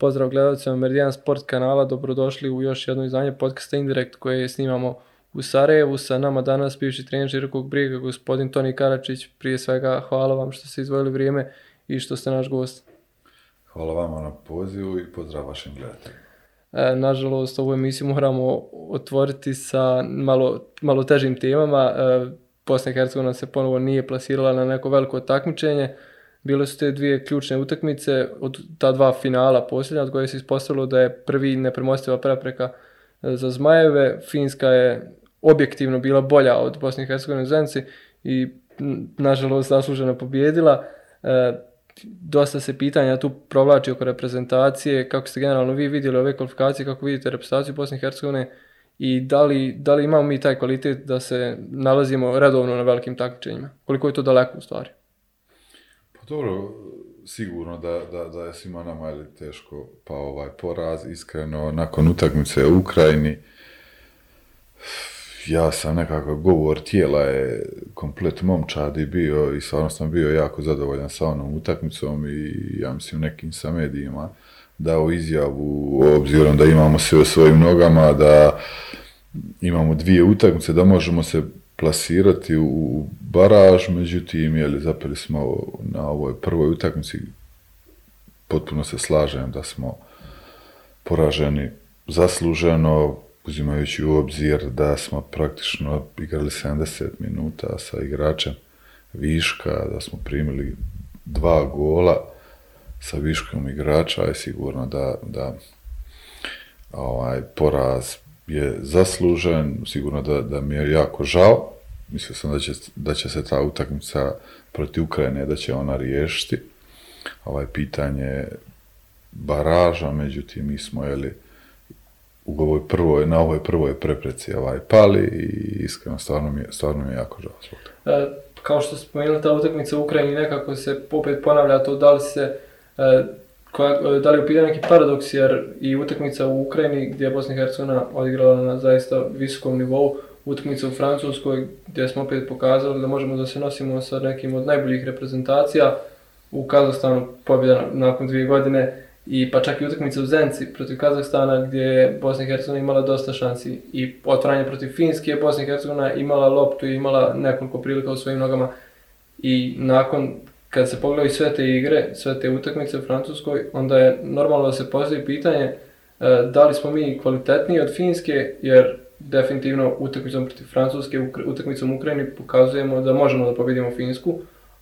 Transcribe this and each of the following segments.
Pozdrav gledalcima Meridian Sport kanala, dobrodošli u još jedno izdanje podcasta Indirekt koje snimamo u Sarajevu. Sa nama danas bivši trener Žirkog briga, gospodin Toni Karačić. Prije svega hvala vam što ste izvojili vrijeme i što ste naš gost. Hvala vama na pozivu i pozdrav vašim gledateljima. E, nažalost, ovu emisiju moramo otvoriti sa malo, malo težim temama. E, Bosna i Hercegovina se ponovo nije plasirala na neko veliko takmičenje. Bile su te dvije ključne utakmice od ta dva finala posljednja od koje se ispostavilo da je prvi nepremostiva prepreka e, za Zmajeve. Finska je objektivno bila bolja od Bosne i Hercegovine Zenci i nažalost zasluženo pobjedila. E, dosta se pitanja tu provlači oko reprezentacije, kako ste generalno vi vidjeli ove kvalifikacije, kako vidite reprezentaciju Bosne i Hercegovine i da li, da li imamo mi taj kvalitet da se nalazimo redovno na velikim takmičenjima? Koliko je to daleko u stvari? Dobro, sigurno da, da, da je svima nama ili teško pa ovaj poraz, iskreno, nakon utakmice u Ukrajini, ja sam nekakav govor tijela je komplet momčadi bio i stvarno sam bio jako zadovoljan sa onom utakmicom i ja mislim nekim sa medijima dao izjavu obzirom da imamo sve u svojim nogama, da imamo dvije utakmice, da možemo se plasirati u baraž, međutim, jeli, zapeli smo na ovoj prvoj utakmici, potpuno se slažem da smo poraženi zasluženo, uzimajući u obzir da smo praktično igrali 70 minuta sa igračem viška, da smo primili dva gola sa viškom igrača je sigurno da, da ovaj poraz je zaslužen, sigurno da, da mi je jako žao. Mislio sam da će, da će se ta utakmica protiv Ukrajine, da će ona riješiti ovaj pitanje baraža, međutim mi smo jeli, u ovoj prvoj, na ovoj prvoj prepreci ovaj, pali i iskreno stvarno mi stvarno mi je jako žao zbog toga. E, kao što spomenuli, ta utakmica u Ukrajini nekako se opet ponavlja to da li se e, koja, e, da li je u neki paradoks jer i utakmica u Ukrajini gdje je Bosna i Hercegovina odigrala na zaista visokom nivou, utakmica u Francuskoj gdje smo opet pokazali da možemo da se nosimo sa nekim od najboljih reprezentacija, u Kazahstanu pobjeda nakon dvije godine, i pa čak i utakmica u Zenci protiv Kazahstana gdje je Bosna i Hercegovina imala dosta šansi i otvaranje protiv Finske, Bosna i Hercegovina imala loptu i imala nekoliko prilika u svojim nogama i nakon kad se pogledaju sve te igre, sve te utakmice u Francuskoj, onda je normalno da se postavi pitanje e, da li smo mi kvalitetniji od Finske, jer definitivno utakmicom protiv Francuske, utakmicom Ukrajini pokazujemo da možemo da pobedimo Finsku,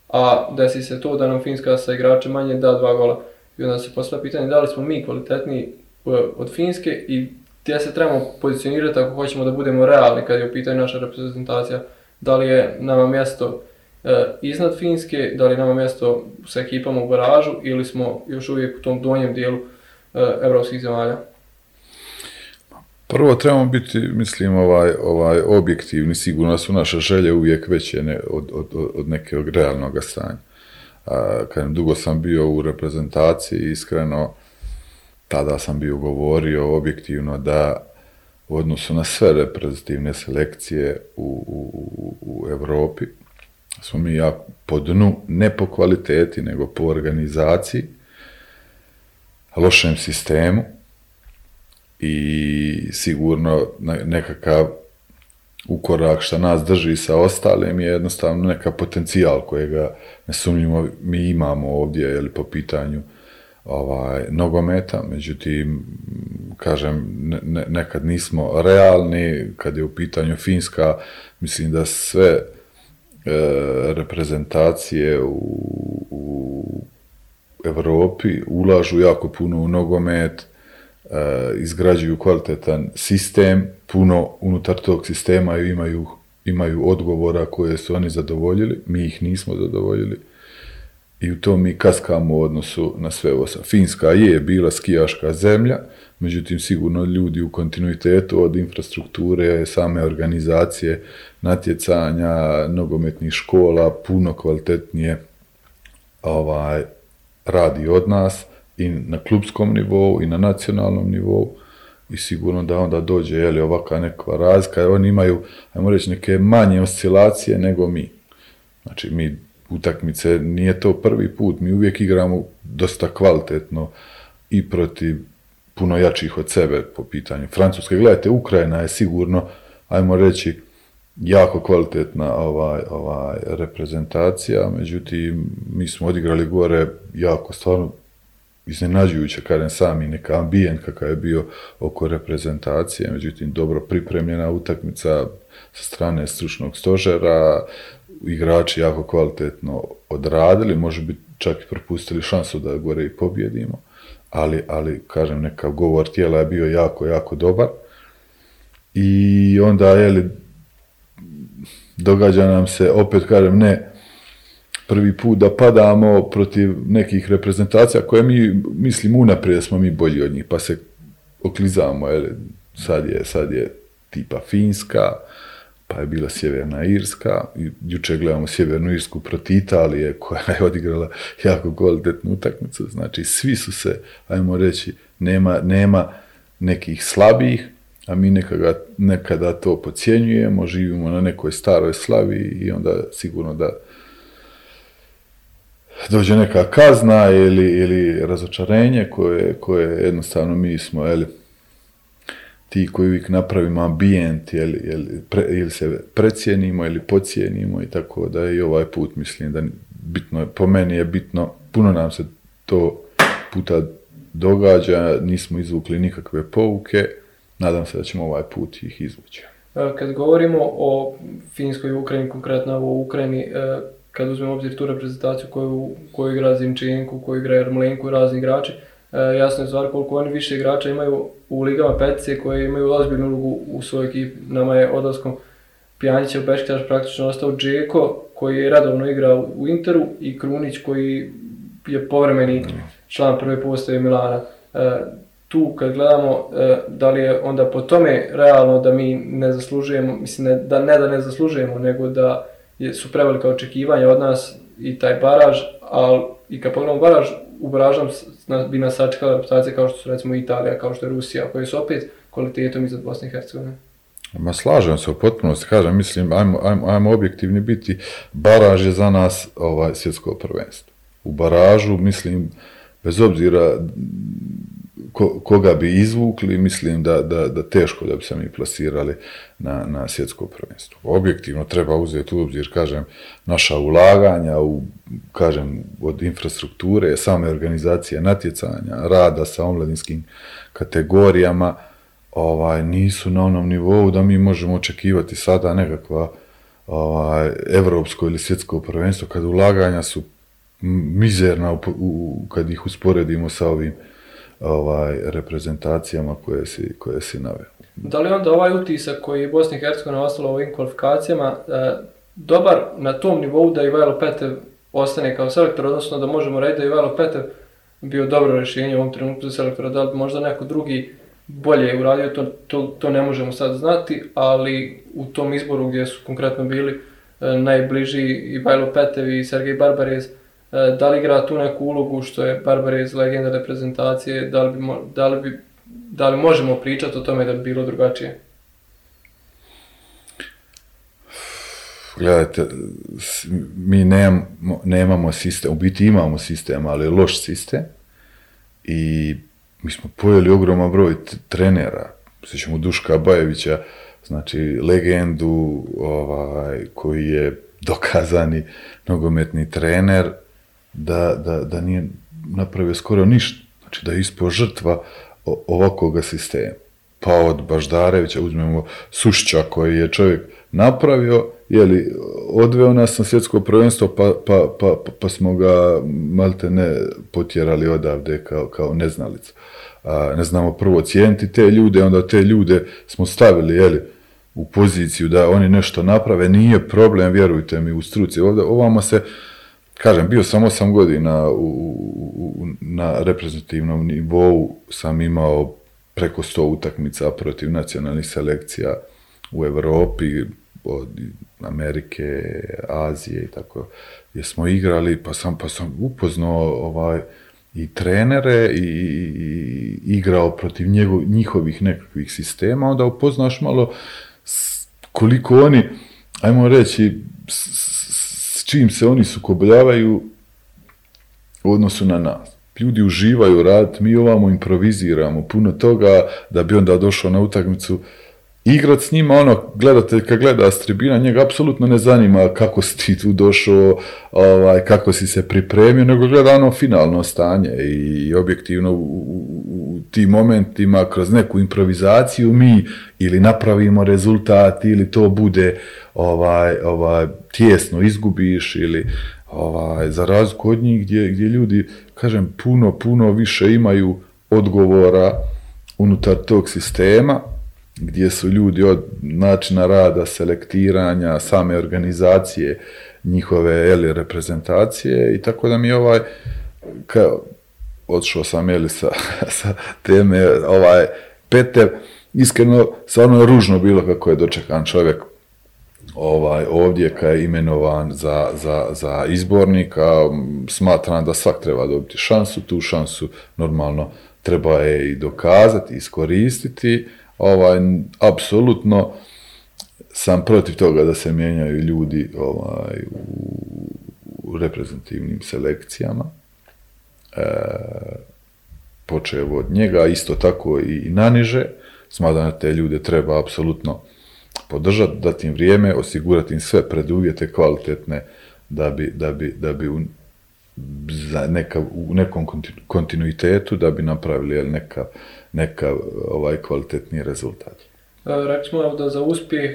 a desi se to da nam Finska sa igračem manje da dva gola. I onda se postavlja pitanje da li smo mi kvalitetniji e, od Finske i gdje se trebamo pozicionirati ako hoćemo da budemo realni kad je u pitanju naša reprezentacija. Da li je nama mjesto iznad Finske, da li nama mjesto sa ekipama u baražu ili smo još uvijek u tom donjem dijelu e, evropskih zemalja? Prvo trebamo biti, mislim, ovaj, ovaj objektivni, sigurno su naše želje uvijek veće ne, od, od, od nekog realnog stanja kad dugo sam bio u reprezentaciji, iskreno, tada sam bio govorio objektivno da u odnosu na sve reprezentativne selekcije u, u, u Europi smo mi ja po dnu, ne po kvaliteti, nego po organizaciji, lošem sistemu i sigurno nekakav ukorak što nas drži sa ostalim je jednostavno neka potencijal kojega nesumnjivo mi imamo ovdje jeli, po pitanju ovaj, nogometa, međutim, kažem, ne, nekad nismo realni, kad je u pitanju Finska, mislim da sve reprezentacije u, u Europi ulažu jako puno u nogomet, E, izgrađuju kvalitetan sistem, puno unutar tog sistema imaju, imaju odgovora koje su oni zadovoljili, mi ih nismo zadovoljili i u tom mi kaskamo u odnosu na sve ovo. Finska je bila skijaška zemlja, međutim sigurno ljudi u kontinuitetu od infrastrukture, same organizacije, natjecanja, nogometnih škola, puno kvalitetnije ovaj, radi od nas i na klubskom nivou i na nacionalnom nivou i sigurno da onda dođe je li ovakva neka razlika, oni imaju, ajmo reći, neke manje oscilacije nego mi. Znači, mi utakmice, nije to prvi put, mi uvijek igramo dosta kvalitetno i protiv puno jačih od sebe po pitanju Francuske. Gledajte, Ukrajina je sigurno, ajmo reći, jako kvalitetna ovaj, ovaj reprezentacija, međutim, mi smo odigrali gore jako stvarno iznenađujuće, kažem sami, neka ambijent kakav je bio oko reprezentacije, međutim, dobro pripremljena utakmica sa strane stručnog stožera, igrači jako kvalitetno odradili, može biti čak i propustili šansu da gore i pobjedimo, ali, ali kažem, nekav govor tijela je bio jako, jako dobar. I onda, jeli, događa nam se, opet kažem, ne prvi put da padamo protiv nekih reprezentacija koje mi, mislim, unaprijed smo mi bolji od njih, pa se oklizamo, jel, sad je, sad je tipa Finska, pa je bila Sjeverna Irska, juče gledamo Sjevernu Irsku protiv Italije koja je odigrala jako kvalitetnu utakmicu, znači svi su se, ajmo reći, nema, nema nekih slabijih, a mi nekada, nekada to pocijenjujemo, živimo na nekoj staroj slavi i onda sigurno da dođe neka kazna ili, ili razočarenje koje, koje jednostavno mi smo, jeli, ti koji uvijek napravimo ambijent, jeli, jeli, ili se precijenimo ili pocijenimo i tako da i ovaj put mislim da bitno, po meni je bitno, puno nam se to puta događa, nismo izvukli nikakve pouke, nadam se da ćemo ovaj put ih izvući. E, kad govorimo o Finskoj Ukrajini, konkretno o Ukrajini, e, kad uzmemo obzir tu reprezentaciju koju, koju igra Zimčenko, koju igra Jarmolenko i razni igrači, jasno je stvar koliko oni više igrača imaju u ligama petice koje imaju ozbiljnu ulogu u svojoj ekipi. Nama je odlaskom Pjanića u Beškitaš praktično ostao Džeko koji je radovno igrao u Interu i Krunić koji je povremeni član prve postave Milana tu kad gledamo e, da li je onda po tome realno da mi ne zaslužujemo, mislim ne, da ne da ne zaslužujemo, nego da su prevelika očekivanja od nas i taj baraž, ali i kad pogledamo baraž, u baražnom bi nas sačekala reputacija kao što su recimo Italija, kao što je Rusija, koji su opet kvalitetom iznad Bosne i Hercegovine. Ma slažem se u potpunosti, kažem, mislim, ajmo, ajmo, ajmo objektivni biti, baraž je za nas ovaj svjetsko prvenstvo. U baražu, mislim, bez obzira ko, koga bi izvukli, mislim da, da, da teško da bi se mi plasirali na, na svjetsko prvenstvo. Objektivno treba uzeti u obzir, kažem, naša ulaganja u, kažem, od infrastrukture, same organizacije natjecanja, rada sa omladinskim kategorijama, ovaj, nisu na onom nivou da mi možemo očekivati sada nekakva ovaj, evropsko ili svjetsko prvenstvo, kad ulaganja su mizerna u, u, kad ih usporedimo sa ovim ovaj, reprezentacijama koje si, koje si naveo. Da li onda ovaj utisak koji je Bosna i Hercegovina ostala u ovim kvalifikacijama e, dobar na tom nivou da Ivajlo Petev ostane kao selektor, odnosno da možemo reći da je Ivajlo Petev bio dobro rješenje u ovom trenutku za selektora, da li možda neko drugi bolje uradio, to, to, to ne možemo sad znati, ali u tom izboru gdje su konkretno bili e, najbliži Ivajlo Petev i Sergej Barbarez, da li igra tu neku ulogu što je Barbarez legenda reprezentacije, da li, bi, da, li bi, da li možemo pričati o tome da bi bilo drugačije? Gledajte, mi nemamo, nemamo sistem, u biti imamo sistem, ali loš sistem i mi smo pojeli ogroman broj trenera, sjećamo Duška Bajevića, znači legendu ovaj, koji je dokazani nogometni trener, da, da, da nije napravio skoro ništa. Znači da je ispao žrtva ovakvog sistema. Pa od Baždarevića uzmemo Sušća koji je čovjek napravio, jeli, odveo nas na svjetsko prvenstvo pa, pa, pa, pa, smo ga malte ne potjerali odavde kao, kao neznalicu. A, ne znamo prvo cijeniti te ljude, onda te ljude smo stavili, jeli, u poziciju da oni nešto naprave, nije problem, vjerujte mi, u struci. Ovdje, ovamo se, kažem, bio sam osam godina u, u, na reprezentativnom nivou, sam imao preko sto utakmica protiv nacionalnih selekcija u Europi, od Amerike, Azije i tako, gdje smo igrali, pa sam, pa sam upoznao ovaj, i trenere i, i, igrao protiv njegov, njihovih nekakvih sistema, onda upoznaš malo koliko oni, ajmo reći, čim se oni sukobljavaju u odnosu na nas. ljudi uživaju raditi, mi ovamo improviziramo puno toga da bi onda došao na utakmicu igrat s njima, ono, gledatelj kad gleda s tribina, njega apsolutno ne zanima kako si ti tu došao, ovaj, kako si se pripremio, nego gleda ono finalno stanje i objektivno u, u, u tim momentima kroz neku improvizaciju mi ili napravimo rezultat ili to bude ovaj, ovaj, tjesno izgubiš ili ovaj, za razliku od njih gdje, gdje ljudi, kažem, puno, puno više imaju odgovora unutar tog sistema, gdje su ljudi od načina rada, selektiranja, same organizacije, njihove eli reprezentacije i tako da mi ovaj, kao, odšao sam eli sa, sa teme, ovaj, Peter, iskreno, stvarno ružno bilo kako je dočekan čovjek ovaj, ovdje kad je imenovan za, za, za izbornika, smatram da svak treba dobiti šansu, tu šansu normalno treba je i dokazati, iskoristiti, ovaj, apsolutno sam protiv toga da se mijenjaju ljudi ovaj, u, reprezentativnim selekcijama. E, počeo od njega, isto tako i naniže. Smatram da te ljude treba apsolutno podržati, dati im vrijeme, osigurati im sve preduvjete kvalitetne da bi, da bi, da bi u, za neka, u nekom kontinuitetu da bi napravili neka, neka ovaj kvalitetni rezultat. Rekli smo da za uspjeh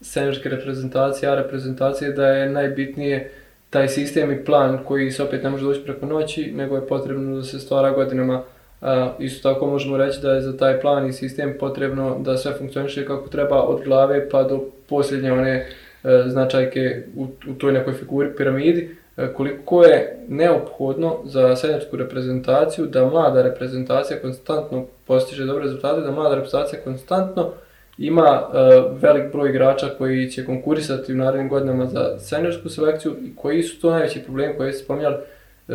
seniorske reprezentacije, a reprezentacije da je najbitnije taj sistem i plan koji se opet ne može doći preko noći, nego je potrebno da se stvara godinama isto tako možemo reći da je za taj plan i sistem potrebno da sve funkcioniše kako treba od glave pa do posljednje one e, značajke u, u toj nekoj figuri piramidi. E, koliko je neophodno za seniorsku reprezentaciju da mlada reprezentacija konstantno postiže dobre rezultate, da mlada reprezentacija konstantno ima e, velik broj igrača koji će konkurisati u narednim godinama za seniorsku selekciju i koji su to najveći problemi koji ste spominjali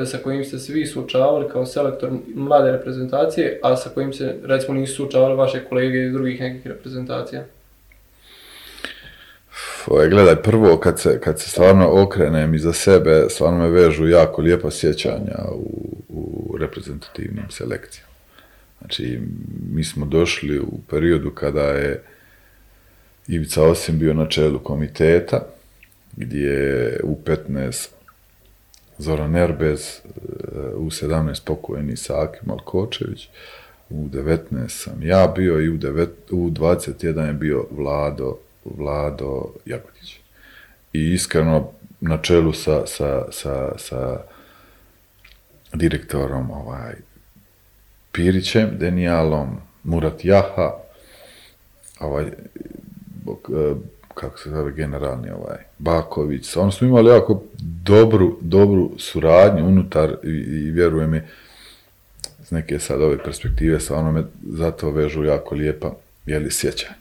sa kojim ste svi suočavali kao selektor mlade reprezentacije, a sa kojim se recimo nisu suočavali vaše kolege iz drugih nekih reprezentacija? Gledaj, prvo kad se, kad se stvarno okrenem iza sebe, stvarno me vežu jako lijepa sjećanja u, u reprezentativnim selekcijama. Znači, mi smo došli u periodu kada je Ivica Osim bio na čelu komiteta, gdje je u 15 Zoran Erbez, u 17 pokojeni Saki Malkočević, u 19 sam ja bio i u, 9, u 21 je bio Vlado, Vlado Jagodić. I iskreno na čelu sa, sa, sa, sa direktorom ovaj, Pirićem, Denijalom, Murat Jaha, ovaj, kako se zove generalni ovaj Baković, oni su imali jako dobru, dobru suradnju unutar i, i vjerujem mi iz neke sad ove perspektive sa onome zato vežu jako lijepa jeli sjećanja.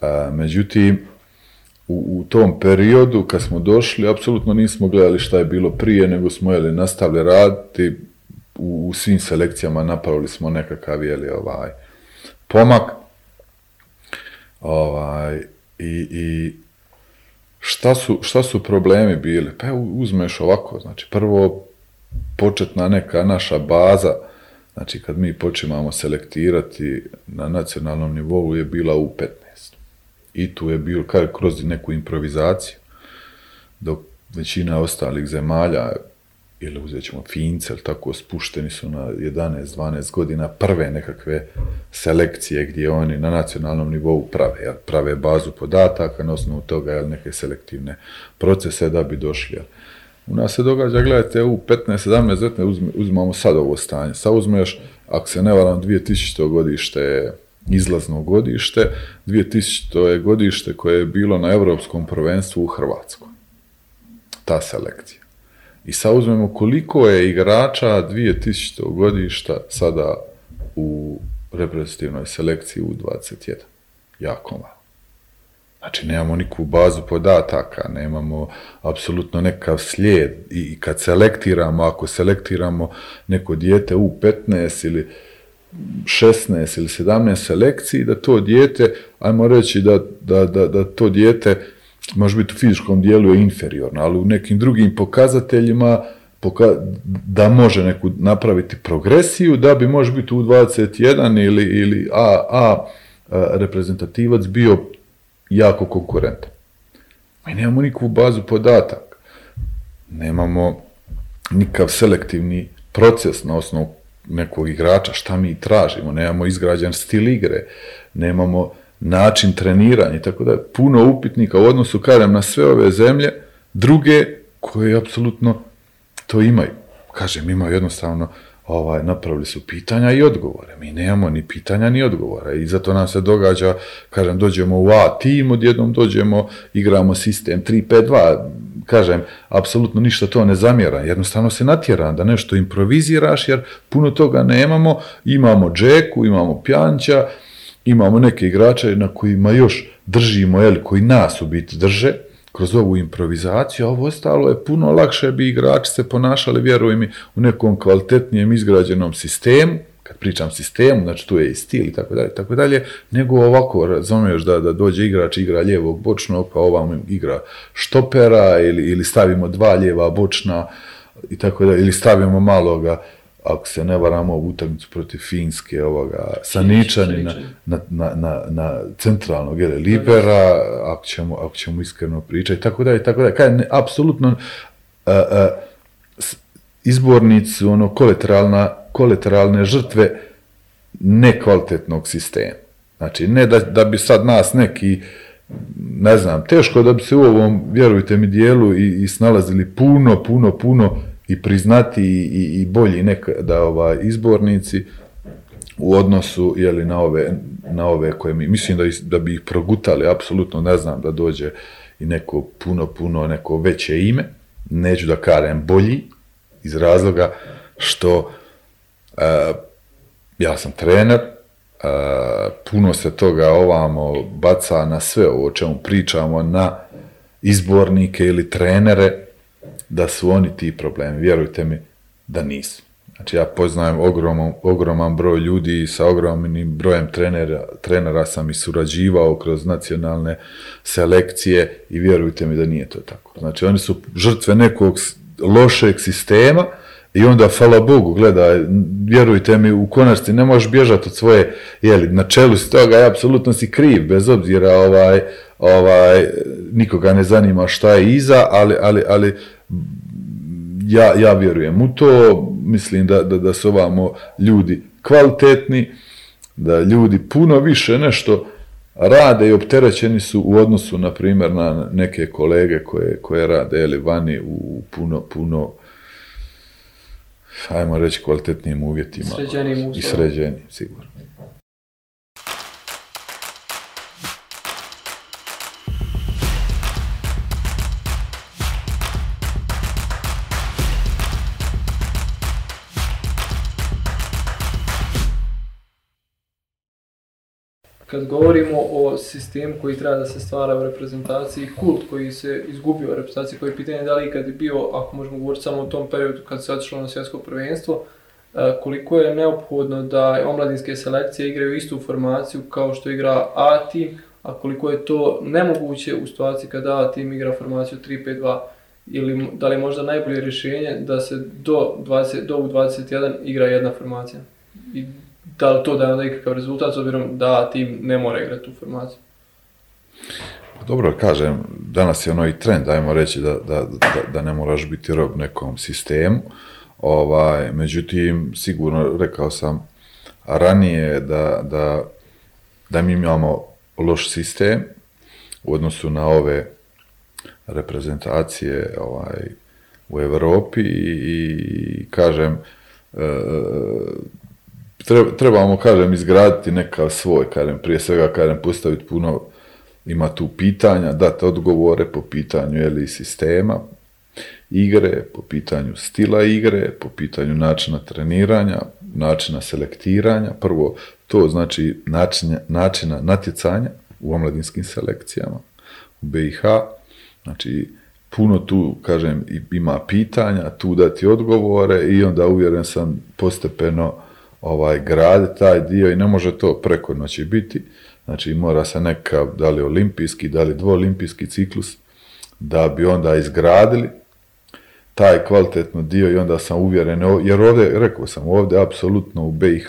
A, međutim, u, u tom periodu kad smo došli, apsolutno nismo gledali šta je bilo prije, nego smo jeli nastavili raditi u, u svim selekcijama napravili smo nekakav jeli ovaj pomak. Ovaj, i, i šta, su, šta su problemi bili? Pa uzmeš ovako, znači prvo početna neka naša baza, znači kad mi počimamo selektirati na nacionalnom nivou je bila u 15. I tu je bilo kroz neku improvizaciju, dok većina ostalih zemalja ili uzet ćemo Fince, ili tako, spušteni su na 11-12 godina prve nekakve selekcije gdje oni na nacionalnom nivou prave, jel, prave bazu podataka na osnovu toga, jel, neke selektivne procese da bi došli, jel. U nas se događa, gledajte, u 15, 17, 19, uzme, uzmamo sad ovo stanje. Sad uzmeš, ako se ne varam, 2000. godište izlazno godište, 2000. je godište koje je bilo na Evropskom prvenstvu u Hrvatskoj. Ta selekcija. I sad uzmemo koliko je igrača 2000. godišta sada u reprezentativnoj selekciji u 21. Jako malo. Znači, nemamo nikakvu bazu podataka, nemamo apsolutno nekav slijed i kad selektiramo, ako selektiramo neko dijete u 15 ili 16 ili 17 selekciji, da to dijete, ajmo reći da, da, da, da to dijete može biti u fizičkom dijelu je inferiorno, ali u nekim drugim pokazateljima da može neku napraviti progresiju, da bi može biti u 21 ili, ili A, A reprezentativac bio jako konkurentan. Mi nemamo nikakvu bazu podataka. Nemamo nikav selektivni proces na osnovu nekog igrača, šta mi tražimo, nemamo izgrađen stil igre, nemamo način treniranja i tako da puno upitnika u odnosu, kažem, na sve ove zemlje, druge koje apsolutno to imaju. Kažem, imaju jednostavno, ovaj, napravili su pitanja i odgovore. Mi nemamo ni pitanja ni odgovora i zato nam se događa, kažem, dođemo u A tim, odjednom dođemo, igramo sistem 3-5-2, kažem, apsolutno ništa to ne zamjera, jednostavno se natjera da nešto improviziraš jer puno toga nemamo, imamo Džeku, imamo Pjanća, imamo neke igrače na kojima još držimo, jel, koji nas u biti drže, kroz ovu improvizaciju, a ovo ostalo je puno lakše bi igrači se ponašali, vjeruj mi, u nekom kvalitetnijem izgrađenom sistemu, kad pričam sistemu, znači tu je i stil i tako dalje, tako dalje, nego ovako, razumiješ da, da dođe igrač, igra lijevog bočnog, pa ovam igra štopera ili, ili stavimo dva lijeva bočna i tako dalje, ili stavimo maloga, ako se ne varamo utakmicu protiv Finske, ovoga, Saničani na, na, na, na, centralnog jele, libera, ako ćemo, ako ćemo iskreno pričati, tako dalje, tako dalje. Kaj, ne, apsolutno, izbornici ono, kolateralna, kolateralne žrtve nekvalitetnog sistema. Znači, ne da, da bi sad nas neki, ne znam, teško da bi se u ovom, vjerujte mi, dijelu i, i snalazili puno, puno, puno i priznati i, i bolji neka, da ovaj, izbornici u odnosu jeli, na, ove, na ove koje mi, mislim da, da bi ih progutali, apsolutno ne znam da dođe i neko puno, puno, neko veće ime, neću da karem bolji, iz razloga što uh, ja sam trener, uh, puno se toga ovamo baca na sve ovo o čemu pričamo, na izbornike ili trenere, da su oni ti problemi. Vjerujte mi da nisu. Znači ja poznajem ogroman, ogroman broj ljudi i sa ogromnim brojem trenera, trenera sam i surađivao kroz nacionalne selekcije i vjerujte mi da nije to tako. Znači oni su žrtve nekog lošeg sistema i onda, hvala Bogu, gledaj, vjerujte mi, u konačnici ne možeš bježati od svoje, jeli, na čelu si toga i apsolutno si kriv, bez obzira, ovaj, ovaj, nikoga ne zanima šta je iza, ali, ali, ali ja, ja vjerujem u to, mislim da, da, da su ovamo ljudi kvalitetni, da ljudi puno više nešto rade i opterećeni su u odnosu, na primjer, na neke kolege koje, koje rade ili vani u puno, puno ajmo reći, kvalitetnijim uvjetima. I sređenim, sigurno. Kad govorimo o sistemu koji treba da se stvara u reprezentaciji, kult koji se izgubio u reprezentaciji, koji je pitanje da li kad je bio, ako možemo govoriti samo o tom periodu kad se otišlo na svjetsko prvenstvo, e, koliko je neophodno da omladinske selekcije igraju istu formaciju kao što igra A tim, a koliko je to nemoguće u situaciji kada A tim igra formaciju 3-5-2 ili da li je možda najbolje rješenje da se do, 20, do u 21 igra jedna formacija. I da li to daje nekakav rezultat, s obzirom da tim ne mora igrati tu formaciju? Pa dobro, kažem, danas je ono i trend, ajmo reći da, da, da, da ne moraš biti rob nekom sistemu, ovaj, međutim, sigurno rekao sam ranije da, da, da mi imamo loš sistem u odnosu na ove reprezentacije ovaj, u Europi i, i kažem, e, trebamo, kažem, izgraditi nekav svoj, kažem, prije svega, kažem, postaviti puno, ima tu pitanja, dati odgovore po pitanju, jeli, sistema, igre, po pitanju stila igre, po pitanju načina treniranja, načina selektiranja. Prvo, to znači načina, načina natjecanja u omladinskim selekcijama u BiH. Znači, puno tu, kažem, ima pitanja, tu dati odgovore i onda uvjeren sam postepeno ovaj, gradi taj dio i ne može to preko noći biti. Znači mora se neka, da li olimpijski, da li dvoolimpijski ciklus, da bi onda izgradili taj kvalitetno dio i onda sam uvjeren, jer ovdje, rekao sam, ovdje apsolutno u BiH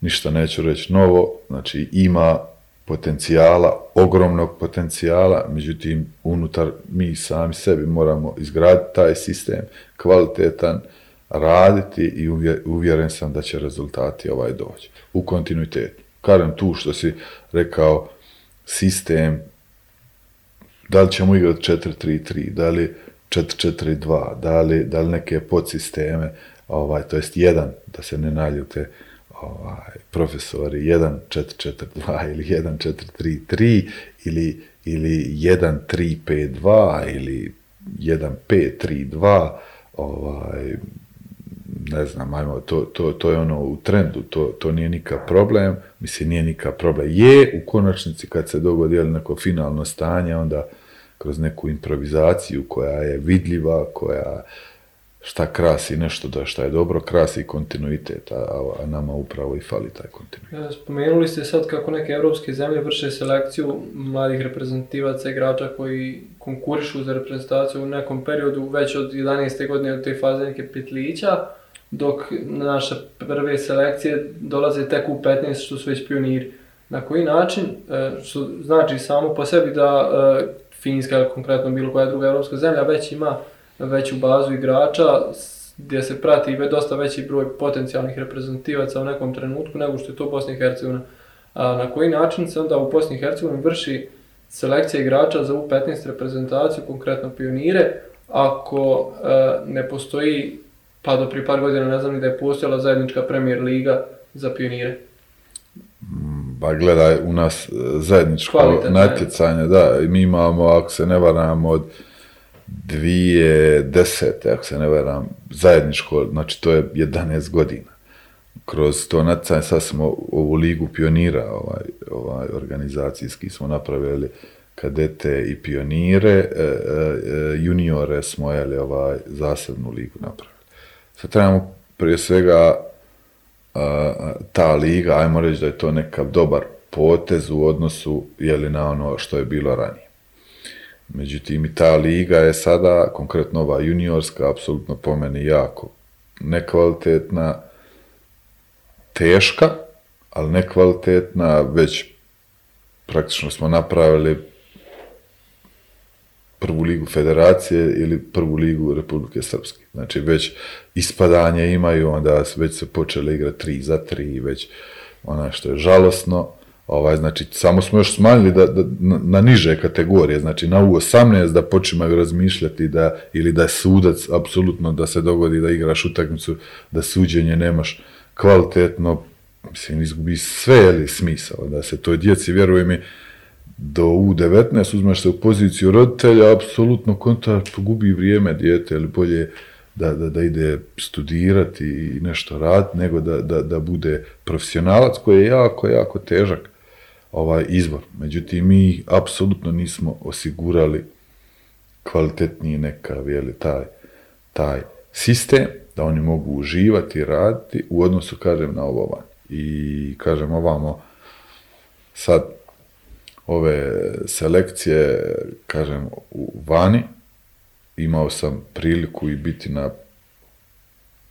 ništa neću reći novo, znači ima potencijala, ogromnog potencijala, međutim unutar mi sami sebi moramo izgraditi taj sistem kvalitetan, raditi i uvje- uvjeren sam da će rezultati ovaj doći u kontinuitetu. Kažem tu što si rekao, sistem, da li ćemo igrati 4-3-3, da li 4-4-2, da li, da li neke podsisteme, ovaj, to jest jedan, da se ne naljute ovaj, profesori, 1-4-4-2 ili 1-4-3-3 ili, ili 1-3-5-2 ili 1-5-3-2, ovaj, ne znam, ajmo, to, to, to je ono u trendu, to, to nije nikak problem, mislim, nije nikak problem. Je u konačnici kad se dogodi neko finalno stanje, onda kroz neku improvizaciju koja je vidljiva, koja šta krasi nešto da šta je dobro, krasi kontinuitet, a, a nama upravo i fali taj kontinuitet. Spomenuli ste sad kako neke evropske zemlje vrše selekciju mladih reprezentativaca igrača koji konkurišu za reprezentaciju u nekom periodu već od 11. godine od te faze neke petlića, dok naše prve selekcije dolaze tek u 15 što su već pioniri. Na koji način, e, što znači samo po sebi da e, Finjska ili konkretno bilo koja druga evropska zemlja već ima veću bazu igrača gdje se prati dosta veći broj potencijalnih reprezentativaca u nekom trenutku nego što je to Bosna i Hercegovina. Na koji način se onda u Bosni i Hercegovini vrši selekcija igrača za U15 reprezentaciju, konkretno pionire, ako e, ne postoji, pa do prije par godina ne znam ni da je postojala zajednička Premier Liga za pionire. Ba gledaj, u nas e, zajedničko Kvalitetno, natjecanje, da, i mi imamo, ako se ne varam, od dvije desete, ako se ne varam, zajedničko, znači to je 11 godina. Kroz to natjecanje, sad smo ovu ligu pionira, ovaj, ovaj organizacijski smo napravili kadete i pionire, e, e, e, juniore smo, jeli, ovaj, zasebnu ligu napravili. Sad trebamo prije svega ta liga, ajmo reći da je to nekav dobar potez u odnosu jeli, na ono što je bilo ranije. Međutim, i ta liga je sada, konkretno ova juniorska, apsolutno po meni jako nekvalitetna, teška, ali nekvalitetna, već praktično smo napravili prvu ligu federacije ili prvu ligu Republike Srpske. Znači već ispadanje imaju, onda već se počeli igrati 3 za 3, već ona što je žalosno. Ovaj, znači, samo smo još smanjili da, da, na, niže kategorije, znači na U18 da počimaju razmišljati da, ili da je sudac, apsolutno da se dogodi da igraš utakmicu, da suđenje nemaš kvalitetno, mislim, izgubi sve ili smisao, da se toj djeci, vjeruj mi, do U19 uzmeš se u poziciju roditelja, apsolutno kontra gubi vrijeme dijete, ili bolje da, da, da ide studirati i nešto raditi, nego da, da, da bude profesionalac koji je jako, jako težak ovaj izbor. Međutim, mi apsolutno nismo osigurali kvalitetniji nekav, je li, taj, taj sistem, da oni mogu uživati i raditi u odnosu, kažem, na ovo van. I, kažem, ovamo, sad, ove selekcije, kažem, u vani, imao sam priliku i biti na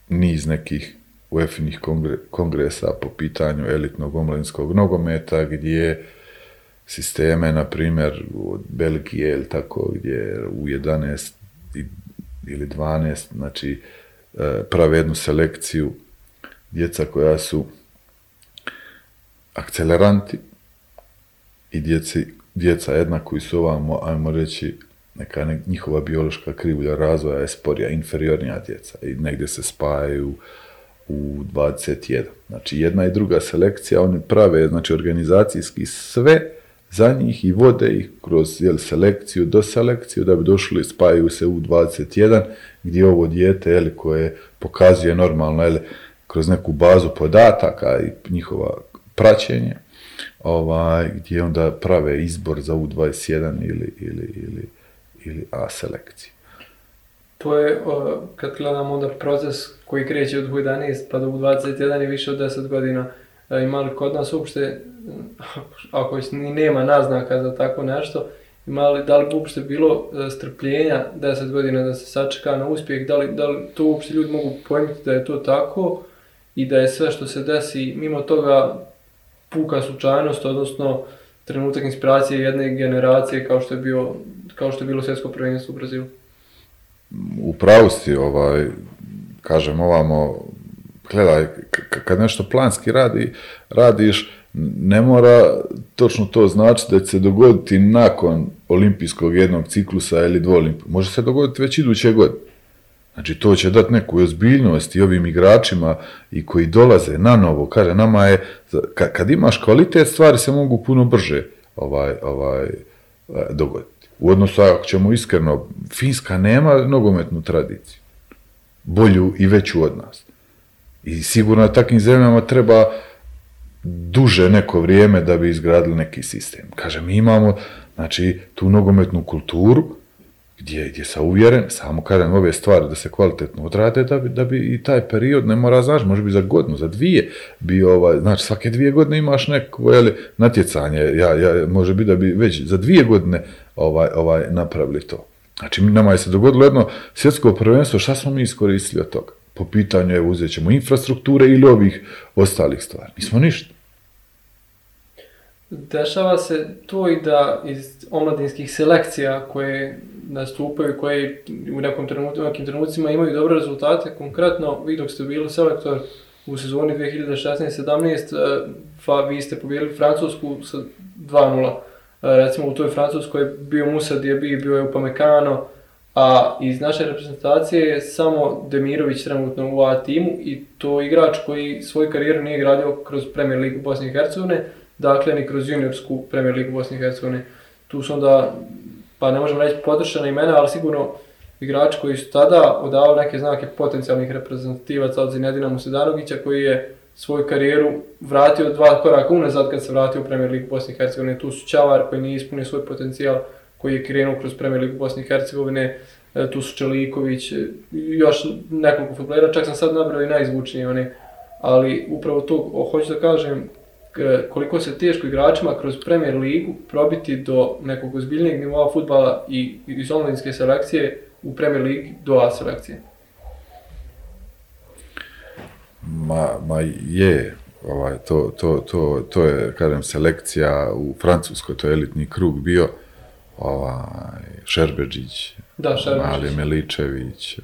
niz nekih UEFA-inih kongre, kongresa po pitanju elitnog omladinskog nogometa, gdje sisteme, na primjer, od Belgije ili tako, gdje u 11 i- ili 12, znači, e, prave jednu selekciju djeca koja su akceleranti i djeci, djeca jedna koji su ovamo, ajmo reći, neka ne, njihova biološka krivulja razvoja je sporija, inferiornija djeca i negdje se spajaju u 21. Znači jedna i druga selekcija, oni prave znači organizacijski sve za njih i vode ih kroz jel, selekciju do selekciju da bi došli, spajaju se u 21 gdje ovo dijete jel, koje pokazuje normalno jel, kroz neku bazu podataka i njihova praćenje, ovaj, gdje onda prave izbor za U21 ili, ili, ili, ili A selekciju. To je, kad gledamo onda proces koji kreće od U11 pa do U21 i više od 10 godina. E, ima li kod nas uopšte, ako ni nema naznaka za tako nešto, ima li, da li bi uopšte bilo e, strpljenja 10 godina da se sačeka na uspjeh, da li, da li to uopšte ljudi mogu pojmiti da je to tako i da je sve što se desi mimo toga puka slučajnost, odnosno trenutak inspiracije jedne generacije kao što je, bio, kao što je bilo svjetsko prvenstvo u Brazilu. U pravu si, ovaj, kažem ovamo, gledaj, kad nešto planski radi, radiš, ne mora točno to znači da će se dogoditi nakon olimpijskog jednog ciklusa ili dvolimpijskog. Može se dogoditi već iduće godine. Znači to će dati neku ozbiljnost i ovim igračima i koji dolaze na novo. Kaže, nama je, kad imaš kvalitet, stvari se mogu puno brže ovaj, ovaj, dogoditi. U odnosu, ako ćemo iskreno, Finska nema nogometnu tradiciju. Bolju i veću od nas. I sigurno takvim zemljama treba duže neko vrijeme da bi izgradili neki sistem. Kaže, mi imamo znači, tu nogometnu kulturu, gdje, gdje sam uvjeren, samo kažem ove stvari da se kvalitetno odrade, da bi, da bi i taj period, ne mora, znaš, može biti za godinu, za dvije, bi ovaj, znači svake dvije godine imaš neko jeli, natjecanje, ja, ja, može biti da bi već za dvije godine ovaj, ovaj, napravili to. Znači, nama je se dogodilo jedno svjetsko prvenstvo, šta smo mi iskoristili od toga? Po pitanju, evo, uzet ćemo infrastrukture ili ovih ostalih stvari. Nismo ništa. Dešava se to i da iz omladinskih selekcija koje nastupaju, koje u nekom trenutku, nekim trenucima imaju dobre rezultate, konkretno vi dok ste bili selektor u sezoni 2016-17, pa vi ste pobijeli Francusku sa 2-0. E, recimo u toj Francuskoj je bio Musa Diaby, bio je Upamecano, a iz naše reprezentacije je samo Demirović trenutno u A timu i to igrač koji svoju karijeru nije gradio kroz Premier Ligu Bosne i Hercegovine, dakle ni kroz juniorsku Premier Ligu Bosne i Hercegovine. Tu su onda, pa ne možemo reći potrošena imena, ali sigurno igrači koji su tada odavali neke znake potencijalnih reprezentativaca od Zinedina Musedanovića koji je svoju karijeru vratio dva koraka unazad kad se vratio u Premier Ligu Bosne i Hercegovine. Tu su Čavar koji nije ispunio svoj potencijal, koji je krenuo kroz Premier Ligu Bosne i Hercegovine, e, tu su Čeliković, e, još nekoliko futbolera, čak sam sad nabrao i najzvučnije one, ali upravo to hoću da kažem, koliko se teško igračima kroz Premier ligu probiti do nekog ozbiljnijeg nivoa futbala i iz omladinske selekcije u Premier ligi do A selekcije? Ma, ma je, ovaj, to, to, to, to je, kažem, selekcija u Francuskoj, to je elitni krug bio, ovaj, Šerbeđić, da, Šerbeđić. Mali Meličević,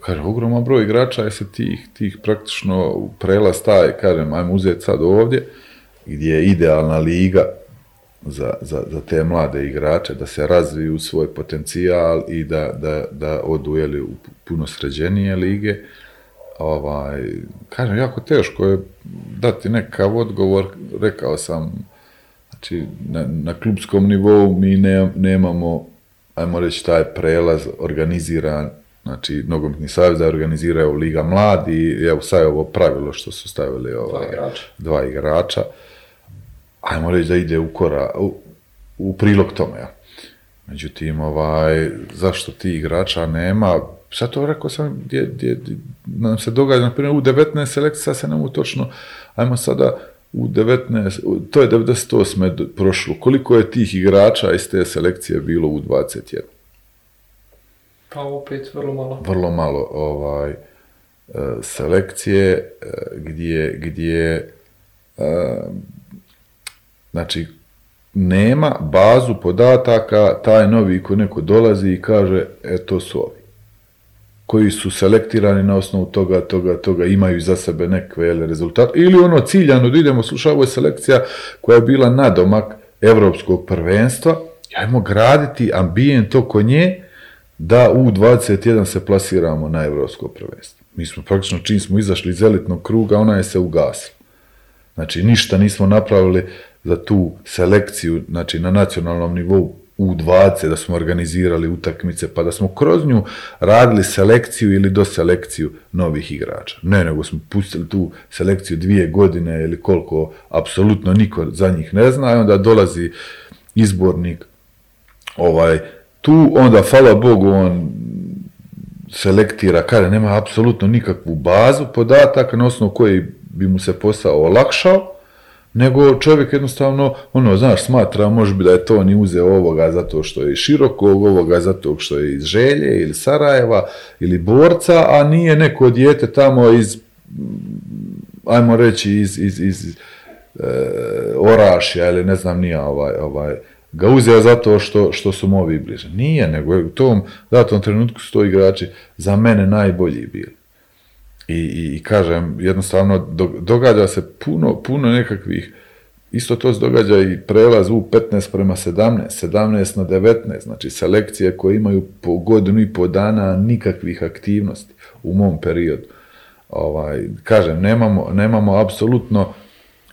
kažem, ogroman broj igrača je se tih, tih praktično prelaz taj, kažem, ajmo uzeti sad ovdje, gdje je idealna liga za, za, za te mlade igrače, da se razviju svoj potencijal i da, da, da odu u puno sređenije lige. Ovaj, kažem, jako teško je dati nekav odgovor, rekao sam, znači, na, na klubskom nivou mi ne, nemamo, ajmo reći, taj prelaz organiziran Znači, nogometni savez da organiziraju Liga Mladi i evo sad je ovo pravilo što su stavili ovaj, dva, igrača. dva igrača. Ajmo reći da ide u, kora, u, u prilog tome. Ja. Međutim, ovaj, zašto ti igrača nema, sad to rekao sam, gdje, gdje, nam se događa, na primjer, u 19 selekcija se ne točno, ajmo sada u 19, to je 98. prošlo, koliko je tih igrača iz te selekcije bilo u 21? Pa opet vrlo malo. Vrlo malo ovaj, e, selekcije e, gdje, gdje e, znači nema bazu podataka, taj novi ko neko dolazi i kaže, e to su ovi. Koji su selektirani na osnovu toga, toga, toga, imaju za sebe nekve rezultate. Ili ono ciljano da idemo, slušaj, ovo je selekcija koja je bila nadomak evropskog prvenstva, ajmo graditi ambijent oko nje, da u 21 se plasiramo na evropsko prvenstvo. Mi smo praktično čim smo izašli iz elitnog kruga, ona je se ugasila. Znači ništa nismo napravili za tu selekciju, znači na nacionalnom nivou u 20 da smo organizirali utakmice, pa da smo kroz nju radili selekciju ili do selekciju novih igrača. Ne, nego smo pustili tu selekciju dvije godine ili koliko, apsolutno niko za njih ne zna, i onda dolazi izbornik ovaj, tu onda, hvala Bogu, on selektira, kaže, nema apsolutno nikakvu bazu podataka na osnovu koji bi mu se posao olakšao, nego čovjek jednostavno, ono, znaš, smatra može bi da je to ni uzeo ovoga zato što je iz Širokog, ovoga zato što je iz Želje ili Sarajeva ili Borca, a nije neko dijete tamo iz, ajmo reći, iz, iz, iz e, Orašja ili ne znam nija ovaj, ovaj, ga uzeo zato što, što su mu bliže. Nije, nego je u tom datom trenutku su to igrači za mene najbolji bili. I, i, i kažem, jednostavno do, događa se puno, puno nekakvih, isto to se događa i prelaz u 15 prema 17, 17 na 19, znači selekcije koje imaju po godinu i po dana nikakvih aktivnosti u mom periodu. Ovaj, kažem, nemamo, nemamo apsolutno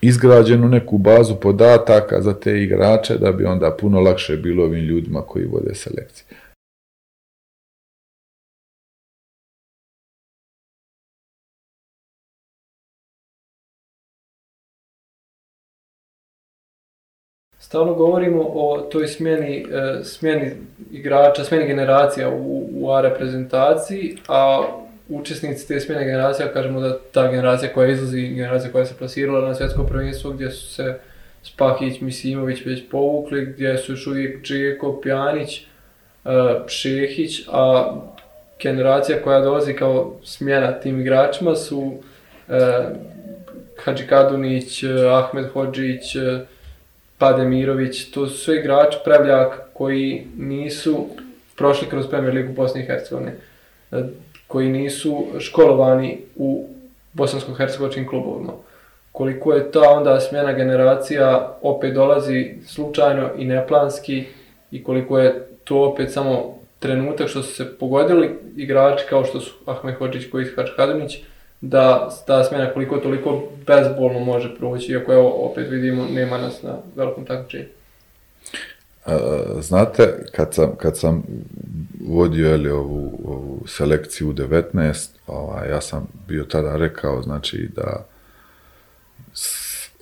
izgrađenu neku bazu podataka za te igrače da bi onda puno lakše bilo ovim ljudima koji vode selekcije. Stalno govorimo o toj smjeni, e, smjeni igrača, smjeni generacija u, u A reprezentaciji, a učesnici te smjene generacija, kažemo da ta generacija koja izlazi, generacija koja se plasirala na svjetsko prvenstvo gdje su se Spahić, Misimović već povukli, gdje su još uvijek Džeko, Pjanić, e, Šehić, a generacija koja dolazi kao smjena tim igračima su e, Kadunić, Ahmed Hodžić, Pademirović, to su sve igrači Prevljak koji nisu prošli kroz Premier Ligu Bosne i Hercegovine, e, koji nisu školovani u bosansko-hercegovačkim klubovima. Koliko je ta onda smjena generacija opet dolazi slučajno i neplanski i koliko je to opet samo trenutak što su se pogodili igrači kao što su Ahmed Hođić koji je Kadunić, da ta smjena koliko toliko bezbolno može proći, iako evo opet vidimo nema nas na velikom takmičenju. Znate, kad sam, kad sam vodio jeli, ovu, ovu selekciju u 19, ovaj, ja sam bio tada rekao znači da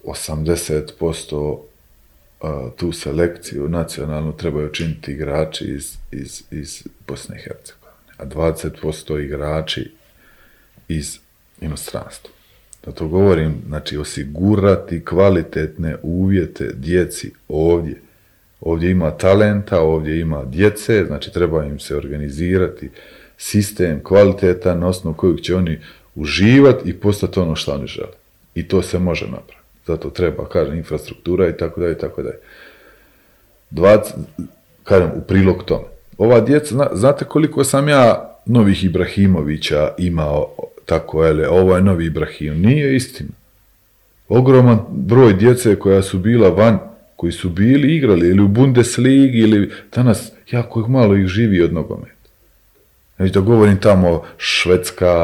80% tu selekciju nacionalnu trebaju učiniti igrači iz, iz, iz Bosne i Hercegovine, a 20% igrači iz inostranstvu. Da to govorim, znači osigurati kvalitetne uvjete djeci ovdje. Ovdje ima talenta, ovdje ima djece, znači treba im se organizirati sistem kvalitetan na osnovu kojeg će oni uživati i postati ono što oni žele. I to se može napraviti. Zato treba, kažem, infrastruktura i tako dalje i tako dalje. 20, kažem, u prilog tome. Ova djeca, znate koliko sam ja novih Ibrahimovića imao tako, ele, ovo je novi Ibrahim. Nije istina. Ogroman broj djece koja su bila van, koji su bili igrali ili u Bundesligi ili danas jako malo ih živi od nogometa. Znači da govorim tamo Švedska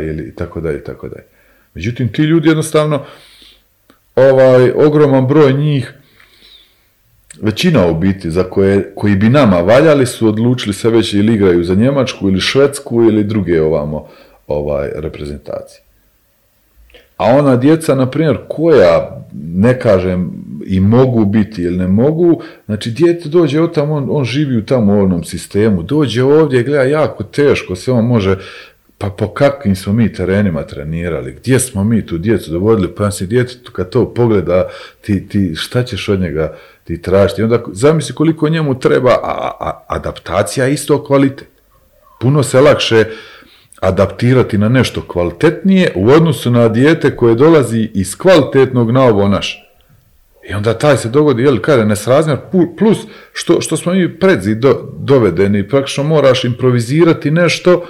ili tako dalje, tako dalje. Međutim, ti ljudi jednostavno, ovaj, ogroman broj njih, većina u biti za koje, koji bi nama valjali su odlučili se već ili igraju za Njemačku ili Švedsku ili druge ovamo ovaj reprezentacije. A ona djeca, na primjer, koja, ne kažem, i mogu biti ili ne mogu, znači dijete dođe od tamo, on, on živi u tamo onom sistemu, dođe ovdje, gleda jako teško, se on može, pa po kakvim smo mi terenima trenirali, gdje smo mi tu djecu dovodili, pa si djetetu kad to pogleda, ti, ti, šta ćeš od njega ti tražiti, onda zamisli koliko njemu treba, a, a adaptacija isto kvalitet. Puno se lakše, adaptirati na nešto kvalitetnije u odnosu na dijete koje dolazi iz kvalitetnog na ovo naš. I onda taj se dogodi, jel, kaže, nesrazmjer, plus što, što smo mi predzi do, dovedeni, praktično moraš improvizirati nešto,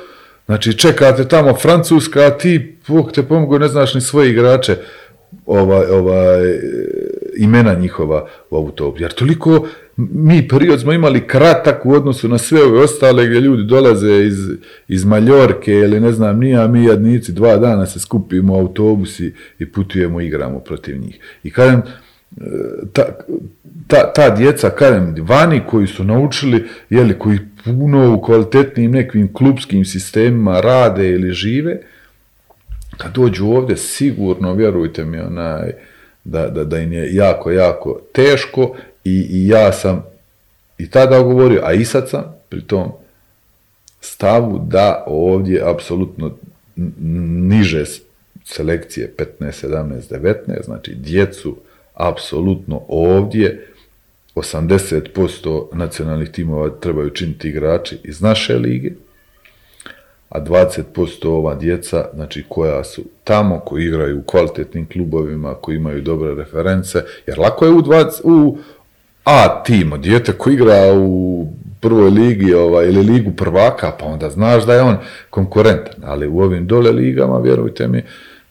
znači čekate tamo Francuska, a ti, Bog te pomogu, ne znaš ni svoje igrače, ovaj, ovaj, imena njihova u autobu. Jer toliko mi period smo imali kratak u odnosu na sve ove ostale gdje ljudi dolaze iz, iz Maljorke ili ne znam nija, mi jadnici dva dana se skupimo u autobusi i putujemo i igramo protiv njih. I kažem, ta, ta, ta djeca, kažem, vani koji su naučili, jeli, koji puno u kvalitetnim nekim klubskim sistemima rade ili žive, kad dođu ovdje, sigurno, vjerujte mi, onaj, da, da, da im je jako, jako teško i, i ja sam i tada govorio, a i sad sam pri tom stavu da ovdje apsolutno niže selekcije 15, 17, 19, znači djecu apsolutno ovdje 80% nacionalnih timova trebaju činiti igrači iz naše lige, a 20% ova djeca, znači koja su tamo, koji igraju u kvalitetnim klubovima, koji imaju dobre reference, jer lako je u, 20, u A timu, dijete koji igra u prvoj ligi ovaj, ili ligu prvaka, pa onda znaš da je on konkurentan, ali u ovim dole ligama, vjerujte mi,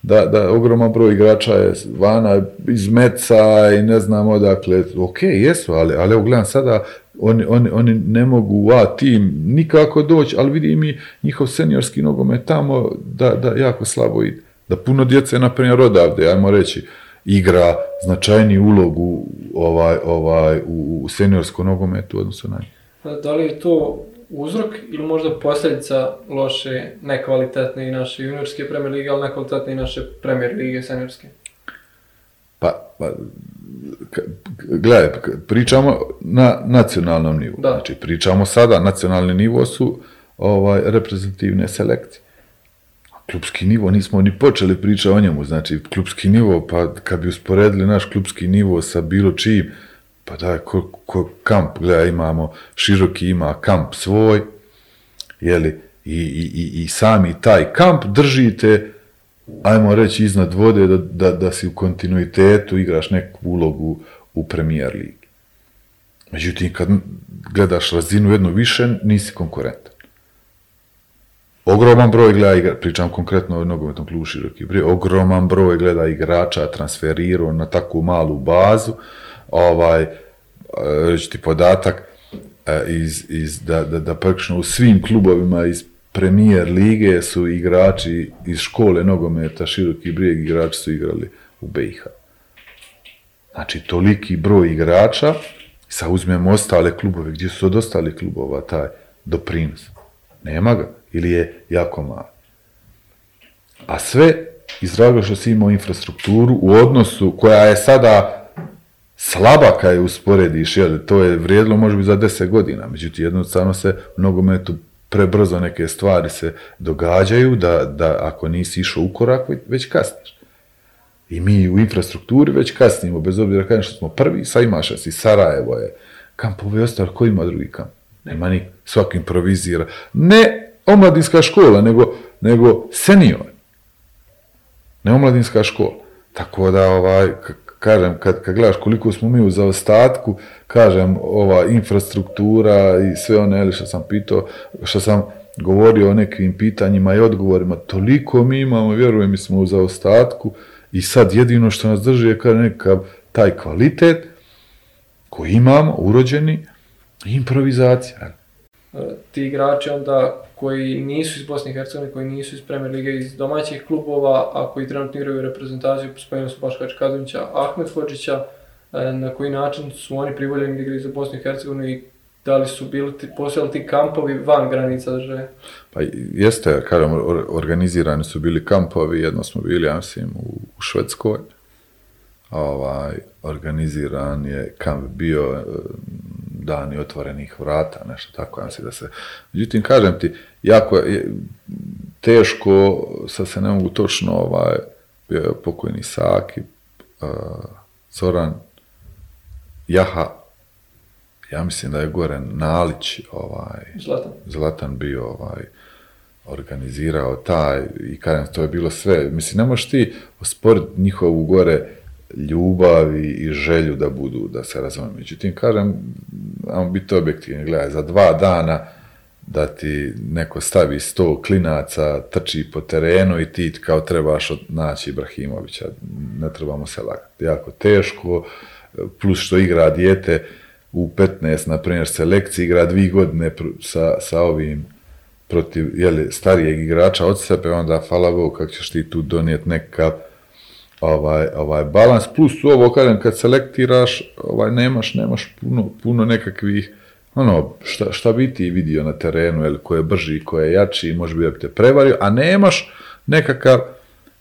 da, da ogroman broj igrača je vana iz Meca i ne znam odakle, ok, jesu, ali, ali evo gledam sada, oni, oni, oni ne mogu u A tim nikako doći, ali vidi mi njihov seniorski nogomet tamo da, da jako slabo ide. Da puno djece, na primjer, odavde, ajmo reći, igra značajniju ulogu ovaj, ovaj, u, u seniorskom nogometu odnosno na njih. Da li je to uzrok ili možda posljedica loše, nekvalitetne i naše juniorske premier lige, ali nekvalitetne i naše premier lige seniorske? Pa, pa gledaj, pričamo na nacionalnom nivou. Da. Znači, pričamo sada, nacionalni nivo su ovaj, reprezentativne selekcije. Klubski nivo, nismo ni počeli pričati o njemu, znači, klubski nivo, pa kad bi usporedili naš klubski nivo sa bilo čijim, pa da, ko, ko kamp, gledaj, imamo, široki ima kamp svoj, jeli, i, i, i, i sami taj kamp držite, ajmo reći, iznad vode da, da, da si u kontinuitetu igraš neku ulogu u premijer ligi. Međutim, kad gledaš razinu jednu više, nisi konkurentan. Ogroman broj gleda igra, pričam konkretno o nogometnom klubu široki broj, ogroman broj gleda igrača transferirao na takvu malu bazu, ovaj, reći ti podatak, e, iz, iz, da, da, da praktično u svim klubovima iz premijer lige su igrači iz škole nogometa, široki brijeg igrači su igrali u BiH. Znači, toliki broj igrača, sa uzmemo ostale klubove, gdje su od ostalih klubova taj doprinos? Nema ga, ili je jako malo. A sve iz razloga što si imao infrastrukturu u odnosu koja je sada slaba kad je usporediš, jel, to je vrijedilo možda bi za 10 godina, međutim jednostavno se u nogometu prebrzo neke stvari se događaju, da, da ako nisi išao u korak, već kasniš. I mi u infrastrukturi već kasnimo, bez obzira kažem što smo prvi, sad imaš si Sarajevo je, kampovi ostali, ko ima drugi kamp? Nema ni, svaki improvizira. Ne omladinska škola, nego, nego senior. Ne omladinska škola. Tako da, ovaj, kažem, kad, kad gledaš koliko smo mi u zaostatku, kažem, ova infrastruktura i sve one, ili što sam pitao, što sam govorio o nekim pitanjima i odgovorima, toliko mi imamo, vjerujem, mi smo u zaostatku i sad jedino što nas drži je kao nekakav taj kvalitet koji imamo, urođeni, improvizacija. Ti igrači onda koji nisu iz Bosne i Hercegovine, koji nisu iz Premier Lige, iz domaćih klubova, a koji trenutno igraju reprezentaciju, spomenuo su Baškač Kadunića, Ahmed Hođića, e, na koji način su oni privoljeni da igraju za Bosnu i Hercegovinu i da li su bili postojali ti kampovi van granica države? Pa jeste, kažem, organizirani su bili kampovi, jedno smo bili, ja mislim, u Švedskoj, ovaj, organiziran je kamp bio e, dani otvorenih vrata, nešto tako, ja mislim da se... Međutim, kažem ti, jako je teško, sad se ne mogu točno, ovaj, pokojni Saki, uh, Zoran, Jaha, ja mislim da je Goren Nalić, ovaj, Zlatan, Zlatan bio ovaj, organizirao taj i kažem, to je bilo sve. Mislim, ne možeš ti osporiti njihovu gore ljubav i, i želju da budu, da se razumiju. Međutim, kažem, ajmo biti objektivni, gledaj, za dva dana da ti neko stavi sto klinaca, trči po terenu i ti kao trebaš naći Ibrahimovića, ne trebamo se lagati. Jako teško, plus što igra dijete u 15, na primjer, selekciji, igra dvi godine sa, sa ovim protiv jeli, starijeg igrača od sebe, onda hvala Bogu kako ćeš ti tu donijeti nekakav ovaj, ovaj balans, plus ovo, kažem, kad selektiraš, ovaj, nemaš, nemaš puno, puno nekakvih, ono, šta, šta bi ti vidio na terenu, jel, ko je brži, ko je jači, može bi te prevario, a nemaš nekakav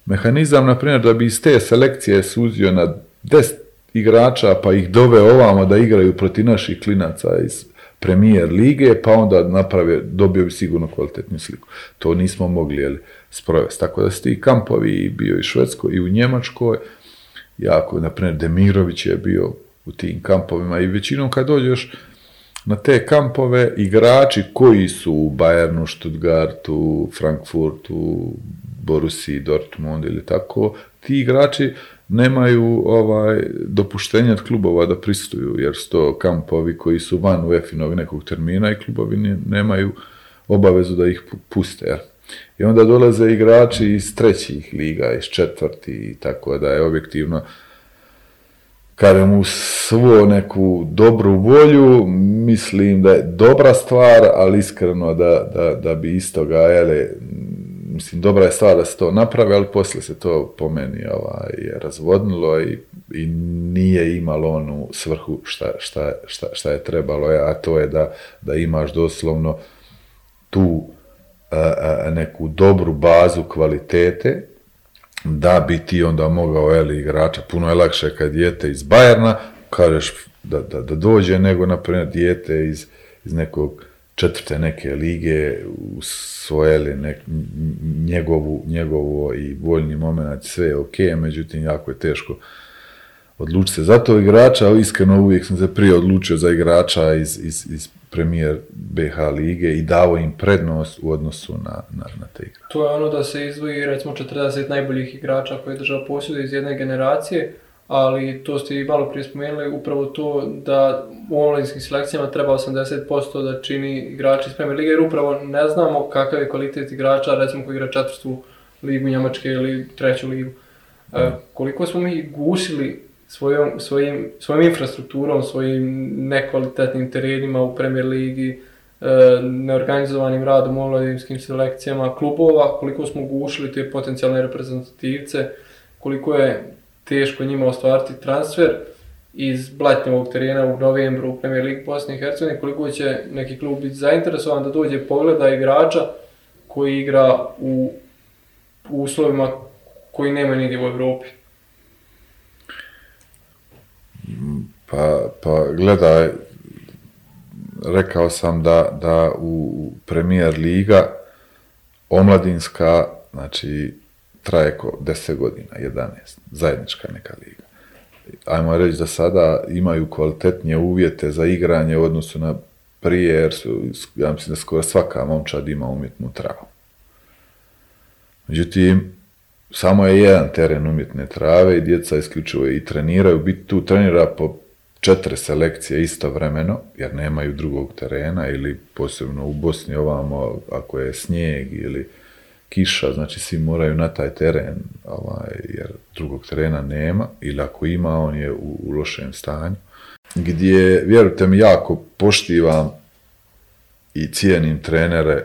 mehanizam, na primjer, da bi iz te selekcije suzio na 10 igrača, pa ih dove ovamo da igraju protiv naših klinaca iz premijer lige, pa onda naprave, dobio bi sigurno kvalitetnu sliku. To nismo mogli, jel, sprovesti. Tako da su ti kampovi bio i u Švedskoj i u Njemačkoj jako, naprimjer Demirović je bio u tim kampovima i većinom kad dođeš na te kampove igrači koji su u Bayernu, Stuttgartu, Frankfurtu, Borussiji, Dortmund ili tako, ti igrači nemaju ovaj dopuštenja od klubova da pristuju, jer su to kampovi koji su van UEFA-novi nekog termina i klubovi nemaju obavezu da ih puste. Jel? I onda dolaze igrači iz trećih liga, iz četvrti i tako da je objektivno kažem u svo neku dobru volju, mislim da je dobra stvar, ali iskreno da, da, da bi istoga, jele, mislim, dobra je stvar da se to napravi, ali poslije se to po meni ovaj, je razvodnilo i, i nije imalo onu svrhu šta, šta, šta, šta je trebalo, a to je da, da imaš doslovno tu neku dobru bazu kvalitete, da bi ti onda mogao eli, igrača, puno je lakše kad dijete iz Bajerna, kažeš da, da, da dođe, nego na dijete iz, iz nekog četvrte neke lige usvojili nek, njegovu, njegovo i voljni moment, sve je ok, međutim jako je teško odlučiti se za to igrača, iskreno uvijek sam se prije odlučio za igrača iz, iz, iz premijer BH lige i dao im prednost u odnosu na, na, na te igrače. To je ono da se izdvoji recimo 40 najboljih igrača koje je država posjeduje iz jedne generacije, ali to ste i malo prije spomenuli, upravo to da u omladinskim selekcijama treba 80% da čini igrači iz Premier Lige, jer upravo ne znamo kakav je kvalitet igrača, recimo koji igra četvrstu ligu Njemačke ili treću ligu. E, koliko smo mi gušili svojom, svojim, svojim infrastrukturom, svojim nekvalitetnim terenima u Premier Ligi, e, neorganizovanim radom u omladinskim selekcijama klubova, koliko smo gušili te potencijalne reprezentativce, koliko je teško njima ostvariti transfer iz blatnjevog terena u novembru u Premier League Bosne i Hercegovine, koliko će neki klub biti zainteresovan da dođe pogleda igrača koji igra u, u uslovima koji nema nigdje u Europi. Pa, pa gledaj, rekao sam da, da u Premier Liga omladinska, znači traje ko 10 godina, 11, zajednička neka liga. Ajmo reći da sada imaju kvalitetnije uvjete za igranje u odnosu na prije, jer su, ja mislim da skoro svaka momčad ima umjetnu travu. Međutim, samo je jedan teren umjetne trave i djeca isključivo i treniraju, biti tu trenira po četiri selekcije istovremeno, jer nemaju drugog terena ili posebno u Bosni ovamo ako je snijeg ili kiša, znači svi moraju na taj teren, ovaj, jer drugog terena nema, ili ako ima, on je u, u lošem stanju. Gdje, vjerujte mi, jako poštivam i cijenim trenere,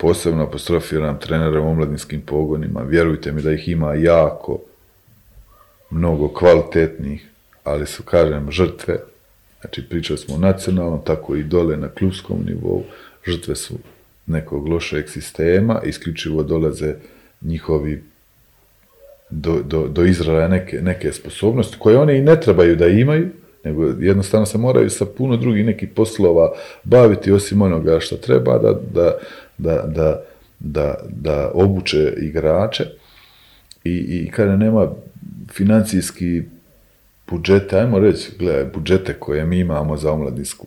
posebno apostrofiram trenere u omladinskim pogonima, vjerujte mi da ih ima jako mnogo kvalitetnih, ali su, kažem, žrtve, znači pričali smo o nacionalnom, tako i dole na klubskom nivou, žrtve su nekog lošeg sistema, isključivo dolaze njihovi do, do, do izraja neke, neke sposobnosti, koje one i ne trebaju da imaju, nego jednostavno se moraju sa puno drugih nekih poslova baviti osim onoga što treba da, da, da, da, da, da obuče igrače i, i kada nema financijski budžete, ajmo reći, gledaj, budžete koje mi imamo za omladinsku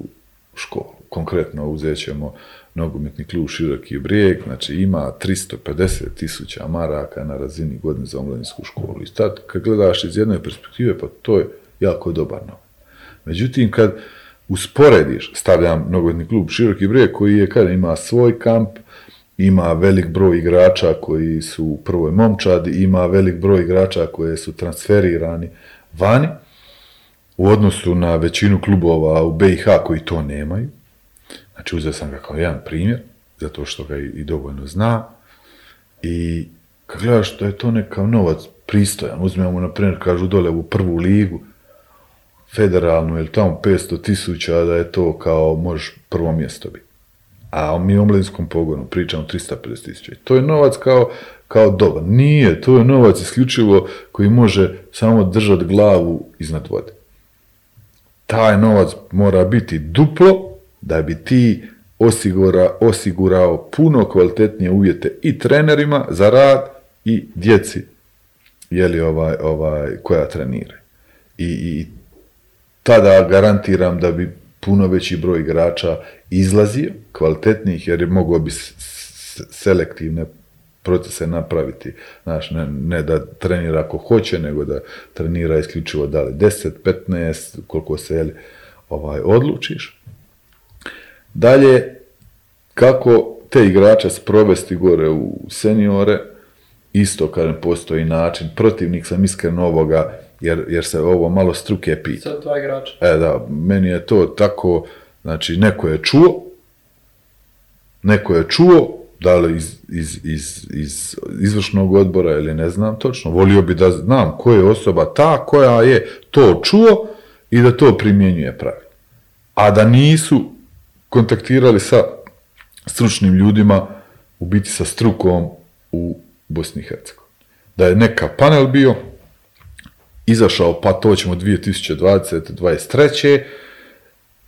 školu. Konkretno uzet ćemo nogometni klub Široki brijeg, znači ima 350 tisuća maraka na razini godine za omladinsku školu. I sad, kad gledaš iz jedne perspektive, pa to je jako dobar novac. Međutim, kad usporediš, stavljam nogometni klub Široki brijeg, koji je, kada ima svoj kamp, ima velik broj igrača koji su u prvoj momčadi, ima velik broj igrača koje su transferirani vani, u odnosu na većinu klubova u BiH koji to nemaju, Znači uzeo sam ga kao jedan primjer, zato što ga i, dovoljno zna. I kad gledaš da je to nekav novac pristojan, uzmemo na primjer, kažu dole u prvu ligu, federalnu ili tamo 500 tisuća, da je to kao možeš prvo mjesto biti. A mi u omladinskom pogonu pričamo 350 tisuća. To je novac kao, kao dobar. Nije, to je novac isključivo koji može samo držati glavu iznad vode. Taj novac mora biti duplo da bi ti osigura, osigurao puno kvalitetnije uvjete i trenerima za rad i djeci jeli ovaj, ovaj, koja trenira. I, I tada garantiram da bi puno veći broj igrača izlazio, kvalitetnijih, jer je mogao bi selektivne procese napraviti. Znaš, ne, ne, da trenira ako hoće, nego da trenira isključivo da li 10, 15, koliko se ovaj, odlučiš. Dalje, kako te igrače sprovesti gore u seniore, isto kažem, postoji način. Protivnik sam iskreno ovoga, jer, jer se ovo malo struke pita. Sad dva igrača. E da, meni je to tako, znači neko je čuo, neko je čuo, da li iz, iz, iz, iz izvršnog odbora ili ne znam točno, volio bi da znam koja je osoba ta koja je to čuo i da to primjenjuje pravilno. A da nisu kontaktirali sa stručnim ljudima, u biti sa strukom u Bosni i Hercegovini. Da je neka panel bio, izašao, pa to ćemo 2020-2023,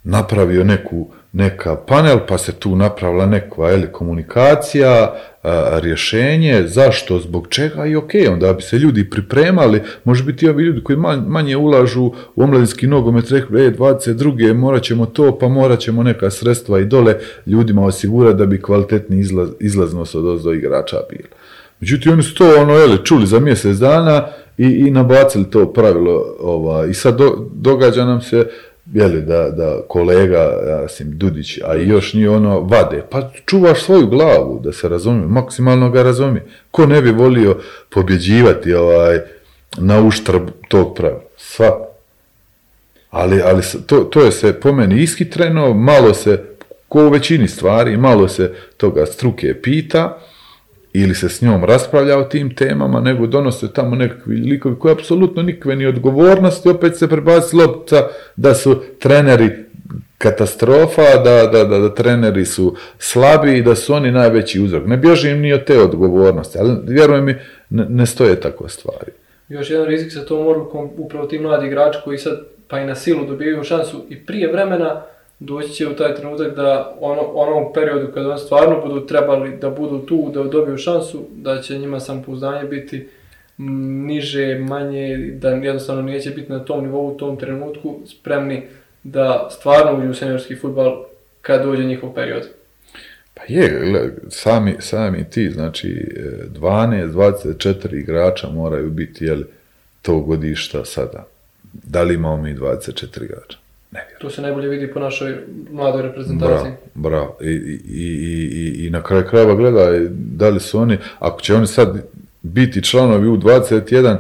napravio neku, neka panel, pa se tu napravila neka eli, komunikacija, a, rješenje, zašto, zbog čega i ok, onda bi se ljudi pripremali, može biti ovi ljudi koji manje ulažu u omladinski nogomet, rekli, e, 22. morat ćemo to, pa morat ćemo neka sredstva i dole ljudima osigurati da bi kvalitetni izlaz, izlaznost od ozdo igrača bila. Međutim, oni su to ono, jeli, čuli za mjesec dana i, i nabacili to pravilo. Ova, I sad do, događa nam se, jeli, da, da kolega, ja sam Dudić, a još nije ono, vade. Pa čuvaš svoju glavu, da se razumije, maksimalno ga razumije. Ko ne bi volio pobjeđivati ovaj, na uštrb tog pravila? Sva. Ali, ali to, to je se po meni iskitreno, malo se, ko u većini stvari, malo se toga struke pita, ili se s njom raspravlja o tim temama, nego donose tamo nekakvi likovi koji apsolutno nikakve ni odgovornosti, opet se prebaci lopca da su treneri katastrofa, da, da, da, da treneri su slabi i da su oni najveći uzrok. Ne bježim ni od te odgovornosti, ali vjeruj mi, ne, ne stoje tako stvari. Još jedan rizik sa tom odlukom, upravo ti mladi igrači koji sad pa i na silu dobijaju šansu i prije vremena, doći će u taj trenutak da ono, onom periodu kada on stvarno budu trebali da budu tu, da dobiju šansu, da će njima samopouzdanje biti niže, manje, da jednostavno neće biti na tom nivou u tom trenutku spremni da stvarno uđu u seniorski futbal kad dođe njihov period. Pa je, sami, sami ti, znači 12, 24 igrača moraju biti jel, to godišta sada. Da li imamo mi 24 igrača? To se najbolje vidi po našoj mladoj reprezentaciji. Bravo, bravo. I, i, i, i, i na kraju krajeva gleda da li su oni, ako će oni sad biti članovi u 21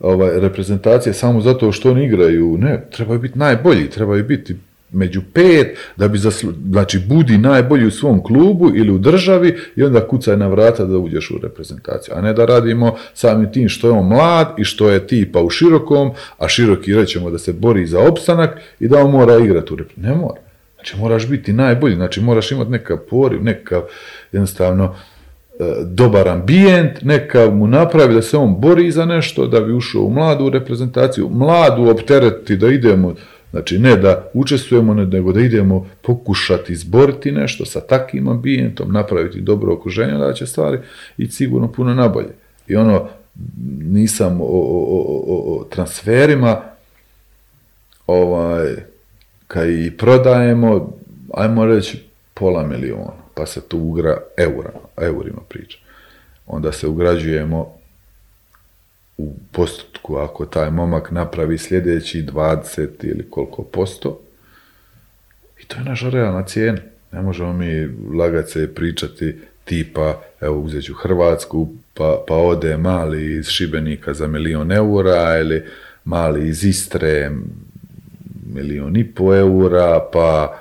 ovaj, reprezentacije samo zato što oni igraju, ne, trebaju biti najbolji, trebaju biti među pet, da bi zaslu... znači budi najbolji u svom klubu ili u državi i onda kucaj na vrata da uđeš u reprezentaciju. A ne da radimo samim tim što je on mlad i što je tipa u širokom, a široki rećemo da se bori za opstanak i da on mora igrati u reprezentaciju. Ne mora. Znači moraš biti najbolji, znači moraš imati nekav poriv, nekav jednostavno e, dobar ambijent, neka mu napravi da se on bori za nešto, da bi ušao u mladu reprezentaciju, mladu optereti da idemo Znači, ne da učestvujemo, nego da idemo pokušati izboriti nešto sa takvim ambijentom, napraviti dobro okruženje, da će stvari i sigurno puno nabolje. I ono, nisam o, o, o, o transferima, ovaj, kad i prodajemo, ajmo reći, pola miliona, pa se tu ugra eura, eurima priča. Onda se ugrađujemo u postotku, ako taj momak napravi sljedeći 20 ili koliko posto, i to je naša realna cijena. Ne možemo mi lagati se pričati tipa, evo uzet ću Hrvatsku, pa, pa ode mali iz Šibenika za milion eura, ili mali iz Istre milion i po eura, pa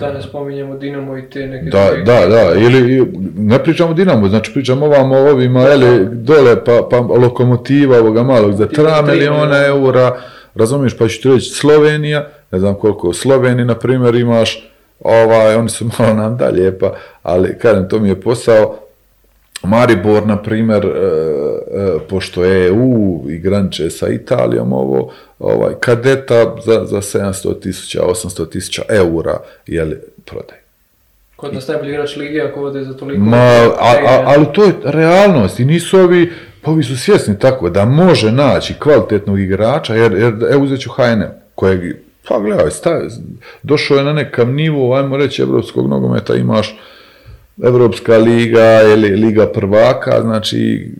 Da ne spominjemo Dinamo i te neke... Da, da, da, ili ne pričamo Dinamo, znači pričamo ovamo ovima, eli, dole, pa, pa lokomotiva ovoga malog za 3 miliona. eura, razumiješ, pa ću ti reći Slovenija, ne znam koliko Sloveniji, na primjer, imaš, ovaj, oni su malo nam dalje, pa, ali kažem, to mi je posao, Maribor, na primjer, e, e, pošto je EU i graniče sa Italijom, ovo, ovaj, kadeta za, za 700 tisuća, 800 tisuća eura, jeli, prodaj. Kod nas najbolji igrač Lige, ako ode za toliko... Ma, a, a, ali to je realnost i nisu ovi Pa ovi su svjesni tako da može naći kvalitetnog igrača, jer, jer evo uzet ću HNL, kojeg, pa gledaj, sta, došao je na nekav nivo, ajmo reći, evropskog nogometa, imaš Evropska liga ili Liga prvaka, znači,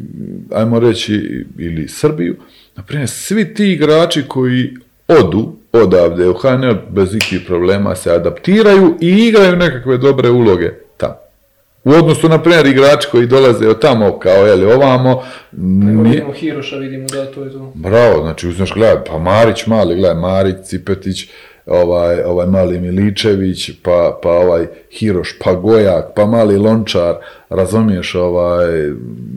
ajmo reći, ili Srbiju, naprimjer, svi ti igrači koji odu odavde u HNL bez ikakvih problema se adaptiraju i igraju nekakve dobre uloge tamo. U odnosu, na primjer, igrači koji dolaze od tamo, kao, jeli, ovamo... Evo vidimo Hiroša, vidimo da to je to. Bravo, znači uzmeš, gledaj, pa Marić mali, gledaj, Marić, Cipetić, ovaj, ovaj mali Miličević, pa, pa ovaj Hiroš, pa Gojak, pa mali Lončar, razumiješ, ovaj,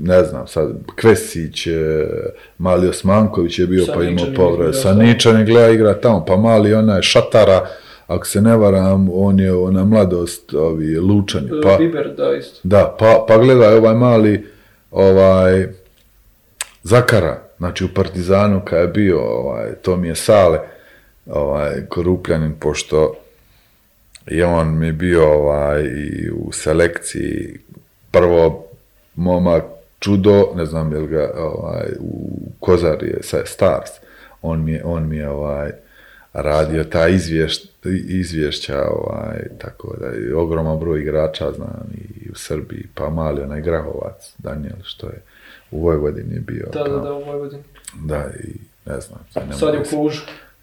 ne znam, sad, Kvesić, eh, mali Osmanković je bio, pa imao povred, igra Saničanin gleda igra tamo, pa mali onaj Šatara, ako se ne varam, on je ona mladost, ovi, Lučani, Pa. pa, Biber, da, isto. da, pa, pa gledaj ovaj mali, ovaj, Zakara, znači u Partizanu kad je bio, ovaj, to mi je Sale, ovaj, korupljanin, pošto je on mi bio ovaj, i u selekciji prvo momak čudo, ne znam jel ga, ovaj, u Kozar je sa- Stars, on mi je, on mi je ovaj, radio ta izvješć, izvješća, ovaj, tako da je ogroman broj igrača, znam, i u Srbiji, pa mali onaj Grahovac, Daniel, što je u Vojvodini bio. Da, da, da, u Vojvodini. da, i ne znam. sad je u.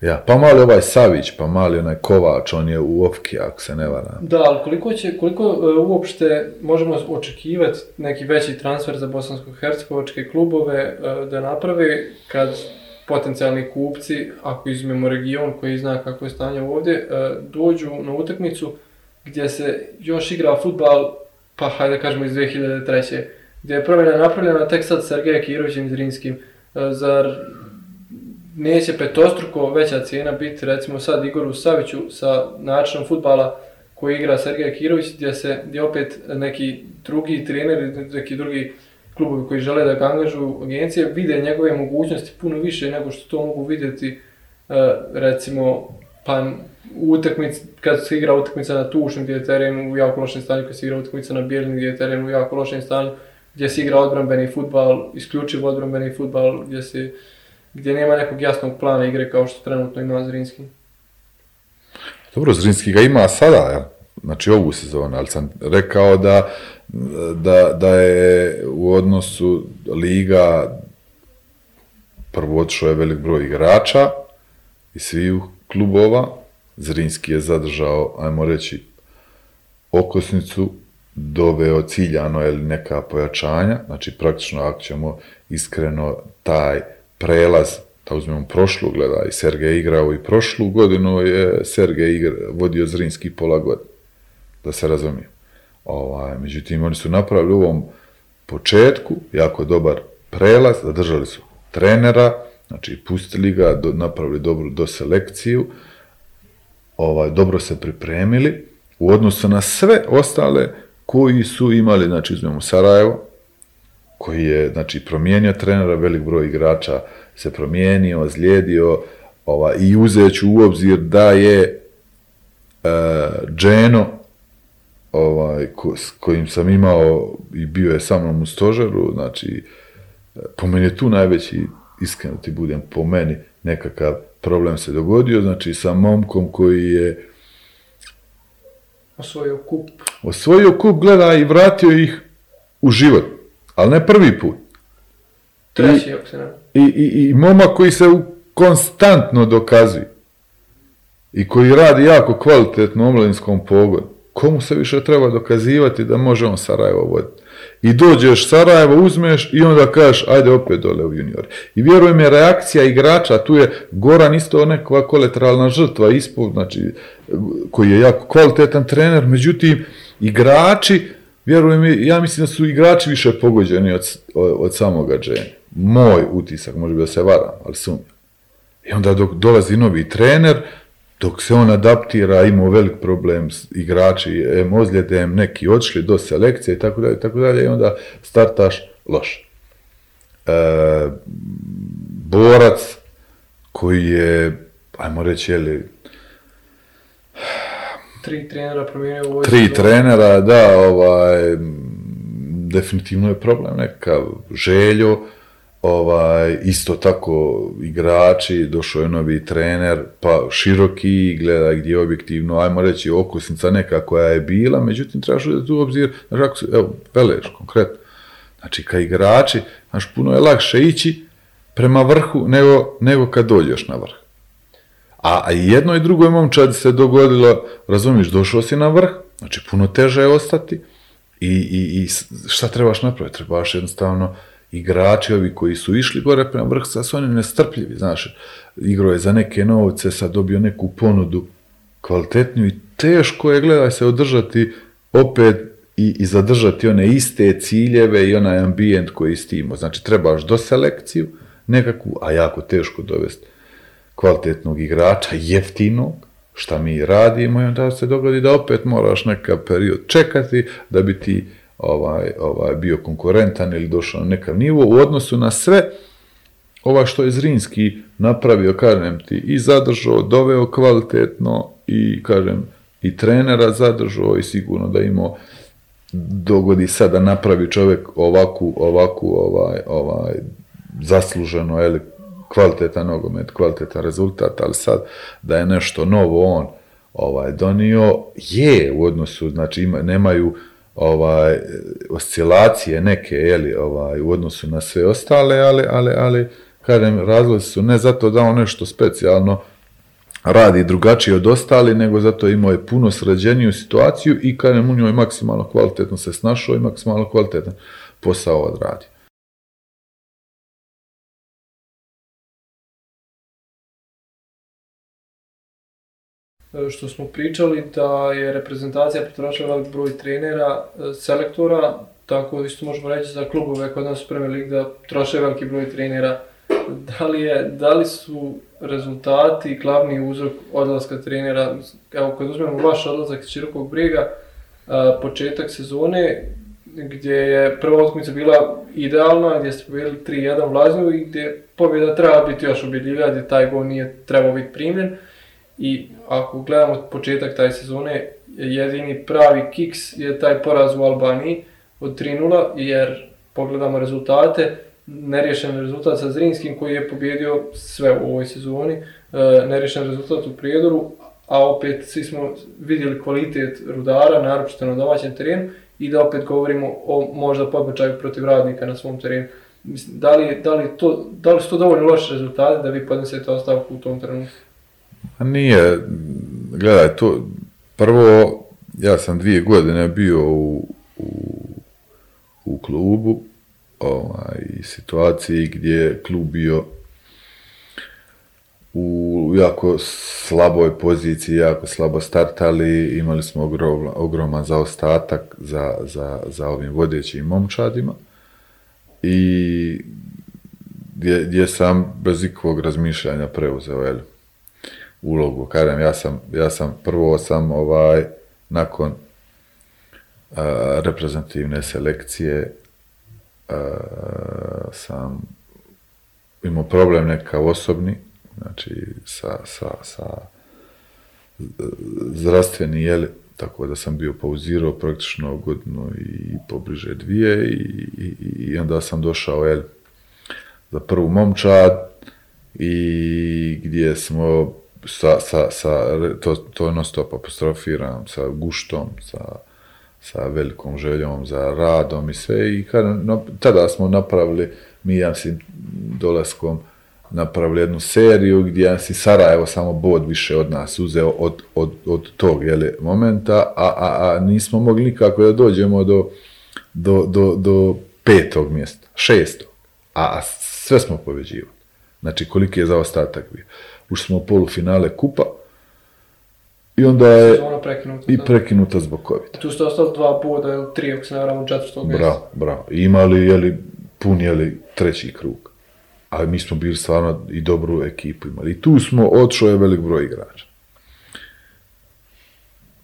Ja, pa mali ovaj Savić, pa mali onaj Kovač, on je u Ofki, ako se ne varam. Da, ali koliko će, koliko e, uopšte možemo očekivati neki veći transfer za bosansko-hercegovačke klubove e, da naprave kad potencijalni kupci, ako izmemo region koji zna kako je stanje ovdje, e, dođu na utakmicu gdje se još igra futbal, pa hajde kažemo iz 2003. Gdje je promjena napravljena tek sad Sergeja Kirovićem Zar neće petostruko veća cijena biti recimo sad Igoru Saviću sa načinom futbala koji igra Sergej Kirović gdje se gdje opet neki drugi treneri, neki drugi klubovi koji žele da ga angažuju agencije vide njegove mogućnosti puno više nego što to mogu vidjeti e, recimo pa u utakmici, kad se igra utakmica na tušnom gdje je teren u jako lošem stanju, kad se igra utakmica na bijelim gdje je teren u jako lošem stanju, gdje se igra odbrambeni futbal, isključivo odbrambeni futbal, gdje se gdje nema nekog jasnog plana igre kao što trenutno ima Zrinski. Dobro, Zrinski ga ima sada, ja? znači ovu sezonu, ali sam rekao da, da, da je u odnosu Liga prvo otišao je velik broj igrača i svih klubova, Zrinski je zadržao, ajmo reći, okosnicu, doveo ciljano ili neka pojačanja, znači praktično ako ćemo iskreno taj prelaz, da uzmemo prošlu, gledaj, Sergej je igrao i prošlu godinu, je Sergej igra, vodio Zrinski pola godine, da se razumije. Ovaj, međutim, oni su napravili u ovom početku jako dobar prelaz, zadržali su trenera, znači pustili ga, do, napravili dobru doselekciju, ovaj, dobro se pripremili u odnosu na sve ostale koji su imali, znači uzmemo Sarajevo, koji je znači promijenio trenera, velik broj igrača se promijenio, ozlijedio, ovaj, i uzet ću u obzir da je uh, Dženo, ovaj, ko, s kojim sam imao i bio je sa mnom u stožeru, znači, po meni je tu najveći, iskreno ti budem, po meni nekakav problem se dogodio, znači sa momkom koji je Osvojio kup. osvojio kup, gleda i vratio ih u život, ali ne prvi put. Treći. I, i, i momak koji se u- konstantno dokazuje i koji radi jako kvalitetno u omladinskom pogonu. Komu se više treba dokazivati da može on Sarajevo voditi? I dođeš Sarajevo, uzmeš i onda kažeš ajde opet dole u junior. I vjerujem je reakcija igrača, tu je Goran isto nekakva kolateralna žrtva ispod, znači koji je jako kvalitetan trener, međutim igrači, vjerujem mi, ja mislim da su igrači više pogođeni od, od, samoga Džene. Moj utisak, može bi da se varam, ali sumnjam. I onda dok dolazi novi trener, dok se on adaptira, imao velik problem s igrači, em ozljede, em neki odšli do selekcije i tako dalje, tako dalje, i onda startaš loš. E, borac koji je, ajmo reći, jeli, Tri trenera promijenio u tri trenera, da, ovaj, definitivno je problem nekakav željo, ovaj, isto tako igrači, došao je novi trener, pa široki, gleda gdje je objektivno, ajmo reći, okusnica neka koja je bila, međutim, trebaš uzeti u obzir, znaš, evo, Veleš, konkretno, znači, ka igrači, znaš, puno je lakše ići prema vrhu nego, nego kad dođeš na vrh. A, jedno i drugo momčadi se dogodilo, razumiješ, došao si na vrh, znači puno teže je ostati i, i, i šta trebaš napraviti? Trebaš jednostavno igrači ovi koji su išli gore prema vrhu, sad su oni nestrpljivi, znaš, igrao je za neke novce, sad dobio neku ponudu kvalitetniju i teško je, gledaj se, održati opet i, i zadržati one iste ciljeve i onaj ambijent koji stimo. Znači, trebaš do selekciju nekakvu, a jako teško dovesti kvalitetnog igrača, jeftinog, šta mi radimo i onda se dogodi da opet moraš neka period čekati da bi ti ovaj, ovaj, bio konkurentan ili došao na nekav nivo u odnosu na sve ova što je Zrinski napravio, kažem ti, i zadržao, doveo kvalitetno i, kažem, i trenera zadržao i sigurno da imao dogodi sad da napravi čovjek ovakvu, ovakvu, ovaj, ovaj, zasluženo, eli, kvalitetan nogomet, kvalitetan rezultat, ali sad da je nešto novo on ovaj donio, je u odnosu, znači ima, nemaju ovaj oscilacije neke jeli, ovaj u odnosu na sve ostale, ali ali ali kažem razlozi su ne zato da on nešto specijalno radi drugačije od ostali, nego zato imao je puno sređeniju situaciju i kažem u njoj maksimalno kvalitetno se snašao i maksimalno kvalitetan posao odradio. Što smo pričali da je reprezentacija potrošila velik broj trenera, e, selektora, tako isto možemo reći za klubove kod nas u Premier League da troše veliki broj trenera. Da li, je, da li su rezultati glavni uzrok odlaska trenera? Evo, kad uzmemo vaš odlazak iz Širokog briga, e, početak sezone, gdje je prva utakmica bila idealna, gdje ste pobjedili 3-1 Vlaznju i gdje pobjeda treba biti još ubjedljivija, gdje taj gol nije trebao biti primljen. I ako gledamo početak taj sezone, jedini pravi kiks je taj poraz u Albaniji od 3-0, jer pogledamo rezultate, nerješen rezultat sa Zrinskim koji je pobjedio sve u ovoj sezoni, e, nerješen rezultat u Prijedoru, a opet svi smo vidjeli kvalitet rudara, naročito na domaćem terenu, i da opet govorimo o možda podbačaju protiv radnika na svom terenu. Da li, da, li to, da li su to dovoljno loše rezultate da vi podnesete ostavku u tom trenutku? Nije, gledaj, to, prvo, ja sam dvije godine bio u, u, u klubu, ovaj, situaciji gdje je klub bio u jako slaboj poziciji, jako slabo startali, imali smo ogrom, ogroman zaostatak za, za, za ovim vodećim momčadima i gdje, gdje sam bez ikakvog razmišljanja preuzeo, jel, ulogu. Kažem, ja sam, ja sam prvo sam ovaj, nakon uh, reprezentativne selekcije uh, sam imao problem neka osobni, znači sa, sa, sa zdravstveni, jel, tako da sam bio pauzirao praktično godinu i pobliže dvije i, i, i onda sam došao, jel, za prvu momčad i gdje smo sa, sa, sa to, to non stop apostrofiram, sa guštom, sa, sa velikom željom za radom i sve i kada, no, tada smo napravili, mi ja si dolaskom napravili jednu seriju gdje si Sarajevo samo bod više od nas uzeo od, od, od tog jeli, momenta, a, a, a nismo mogli nikako da dođemo do, do, do, do petog mjesta, šestog, a, a sve smo poveđivali. Znači, koliki je zaostatak bio ušli smo u polufinale kupa, i onda je prekinuta, i prekinuta zbog covid Tu ste ostali dva boda ili tri, ako se ne varam, u četvrtog. Bravo, bravo. I imali, jeli, pun, jeli, treći krug. Ali mi smo bili stvarno i dobru ekipu imali. I tu smo, odšao je velik broj igrača.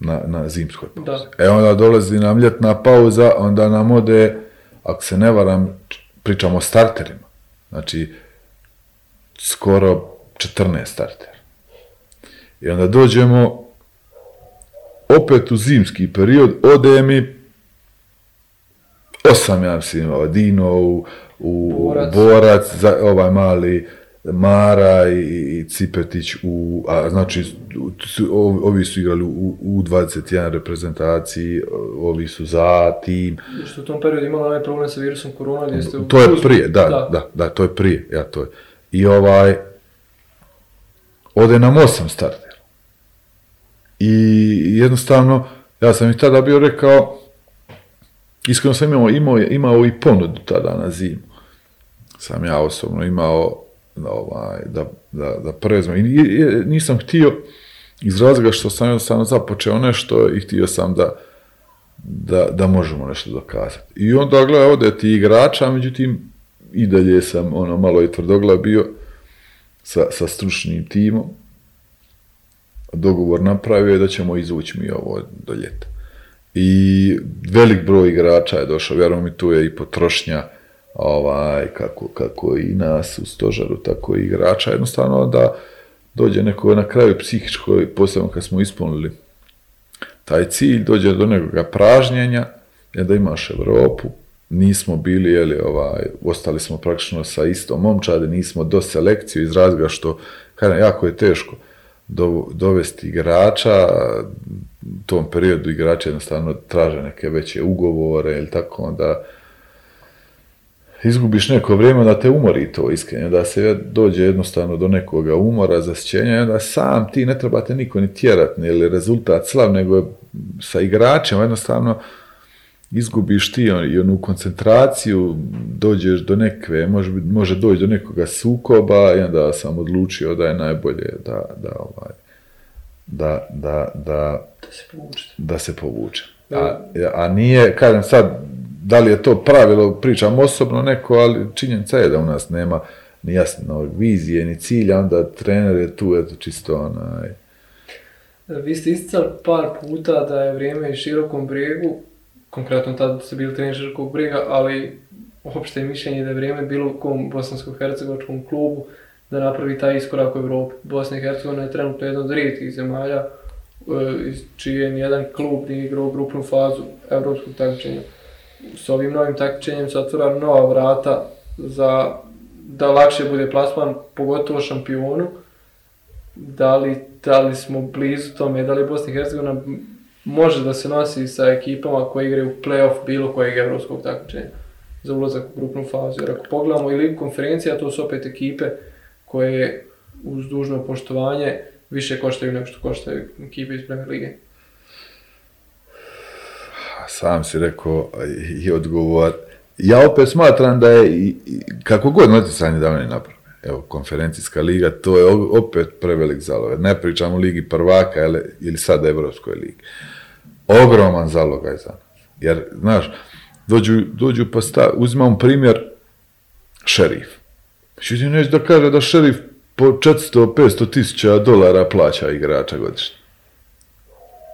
Na, na zimskoj pauzi. Da. E onda dolazi nam ljetna pauza, onda nam ode, ako se ne varam, pričamo o starterima. Znači, skoro 14 starter. I onda dođemo opet u zimski period, ode mi osam, ja mislim, ovaj, Dino, u, u Borac. Borac, za, ovaj mali Mara i, i Cipetić, u, a znači ovi, su igrali u, u 21 reprezentaciji, ovi su za tim, Što u tom periodu imala onaj problem sa virusom korona gdje ste... to je prije, da, da, da, to je prije, ja to je. I ovaj, ode nam osam startera. I jednostavno, ja sam i tada bio rekao, iskreno sam imao, imao, imao i ponudu tada na zimu. Sam ja osobno imao ovaj, da, da, da preuzmem. I, nisam htio iz razloga što sam jednostavno započeo nešto i htio sam da, da, da možemo nešto dokazati. I onda gledaj ovdje ti igrača, međutim i dalje sam ono malo i tvrdoglav bio sa, sa stručnim timom. Dogovor napravio je da ćemo izvući mi ovo do ljeta. I velik broj igrača je došao, vjerujem mi tu je i potrošnja ovaj, kako, kako i nas u stožaru, tako i igrača, jednostavno da dođe neko na kraju psihičko, posebno kad smo ispunili taj cilj, dođe do nekoga pražnjenja, je da imaš Europu, nismo bili, jeli, ovaj, ostali smo praktično sa istom momčadi, nismo do selekciju iz razloga što, kažem, jako je teško do, dovesti igrača, u tom periodu igrači jednostavno traže neke veće ugovore ili tako, onda izgubiš neko vrijeme da te umori to iskreno, da se dođe jednostavno do nekoga umora, zasjećenja i onda sam ti ne trebate niko ni tjerat, ni ili rezultat slav, nego sa igračima jednostavno izgubiš ti on, i onu koncentraciju, dođeš do nekve, može, može doći do nekoga sukoba i onda sam odlučio da je najbolje da, da, ovaj, da, da, da, Da se povučete. da se povuče. A, a nije, kažem sad, da li je to pravilo, pričam osobno neko, ali činjenica je da u nas nema ni jasno vizije, ni cilja, onda trener je tu, eto, čisto onaj, Vi ste isticali par puta da je vrijeme i širokom brijegu, konkretno tada ste bili trener brijega, ali opšte je mišljenje da je vrijeme bilo kom bosansko-hercegovačkom klubu da napravi taj iskorak u Europi. Bosna i Hercegovina je trenutno jedna od rijetkih zemalja e, iz čije nijedan klub nije igrao grupnu fazu europskog takmičenja. S ovim novim takmičenjem se otvara nova vrata za da lakše bude plasman, pogotovo šampionu. Da li, da li smo blizu tome, da li Bosna i Hercegovina može da se nosi sa ekipama koje igraju u play-off bilo kojeg evropskog takmičenja za ulazak u grupnu fazu. Jer ako pogledamo i ligu konferencija, to su opet ekipe koje uz dužno poštovanje više koštaju nego što koštaju ekipe iz Premier Lige. sam si rekao i odgovor. Ja opet smatram da je, kako god natjecanje da ne naprave, evo, konferencijska liga, to je opet prevelik zalog. Ne pričamo ligi prvaka ili, ili sad Evropskoj ligi. Ogroman zalogaj za nas. Jer, znaš, dođu, dođu pa sta, uzimam primjer šerif. Međutim, neće da kaže da šerif po 400-500 tisuća dolara plaća igrača godišnje.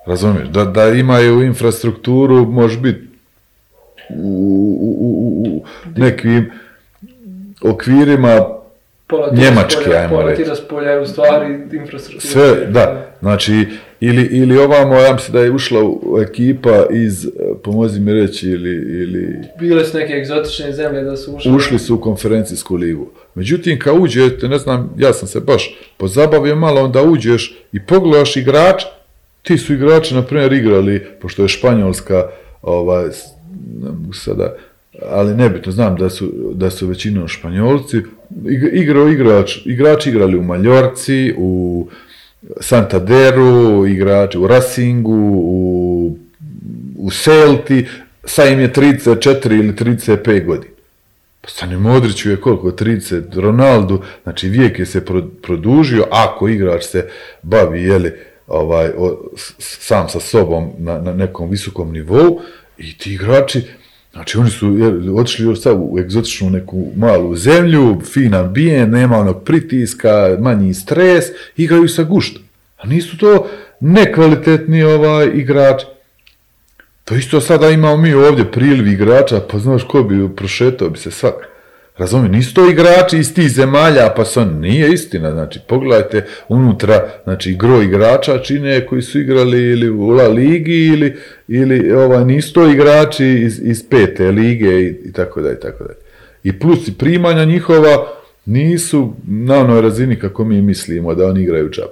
Razumiješ? Da, da imaju infrastrukturu, može biti u, u, u, u nekim okvirima Pola tiraspolja- ajmo pola reći. je u stvari infrastruktura. sve, da, znači, ili, ili ovamo, ja mislim da je ušla u- ekipa iz, eh, pomozi mi reći, ili, ili Bile su neke egzotične zemlje da su ušli. ušli su u konferencijsku ligu. Međutim, kad uđete, ne znam, ja sam se baš pozabavio malo, onda uđeš i pogledaš igrač, ti su igrači, na primjer, igrali, pošto je Španjolska, ovaj, sada, ali nebitno, znam da su, da su većinom Španjolci, ig- igrao igrač, igrači igrali u Maljorci, u Santaderu, igrači u Racingu, u, u Celti, sad im je 34 ili 35 godina. Pa Stani Modriću je koliko? 30, Ronaldu, znači vijek je se pro- produžio, ako igrač se bavi, jeli, ovaj, o, sam sa sobom na, na nekom visokom nivou i ti igrači, znači oni su otišli u egzotičnu neku malu zemlju, fin ambijent, nema onog pritiska, manji stres, igraju sa guštom. A nisu to nekvalitetni ovaj, igrači. To isto sada imamo mi ovdje priliv igrača, pa znaš ko bi prošetao bi se svak. Razumije, nisu to igrači iz tih zemalja, pa oni, nije istina, znači, pogledajte unutra, znači, gro igrača čine koji su igrali ili u La Ligi ili, ili ovaj, nisu to igrači iz, iz pete lige i, i tako da i tako da. I plus i primanja njihova nisu na onoj razini kako mi mislimo da oni igraju čap.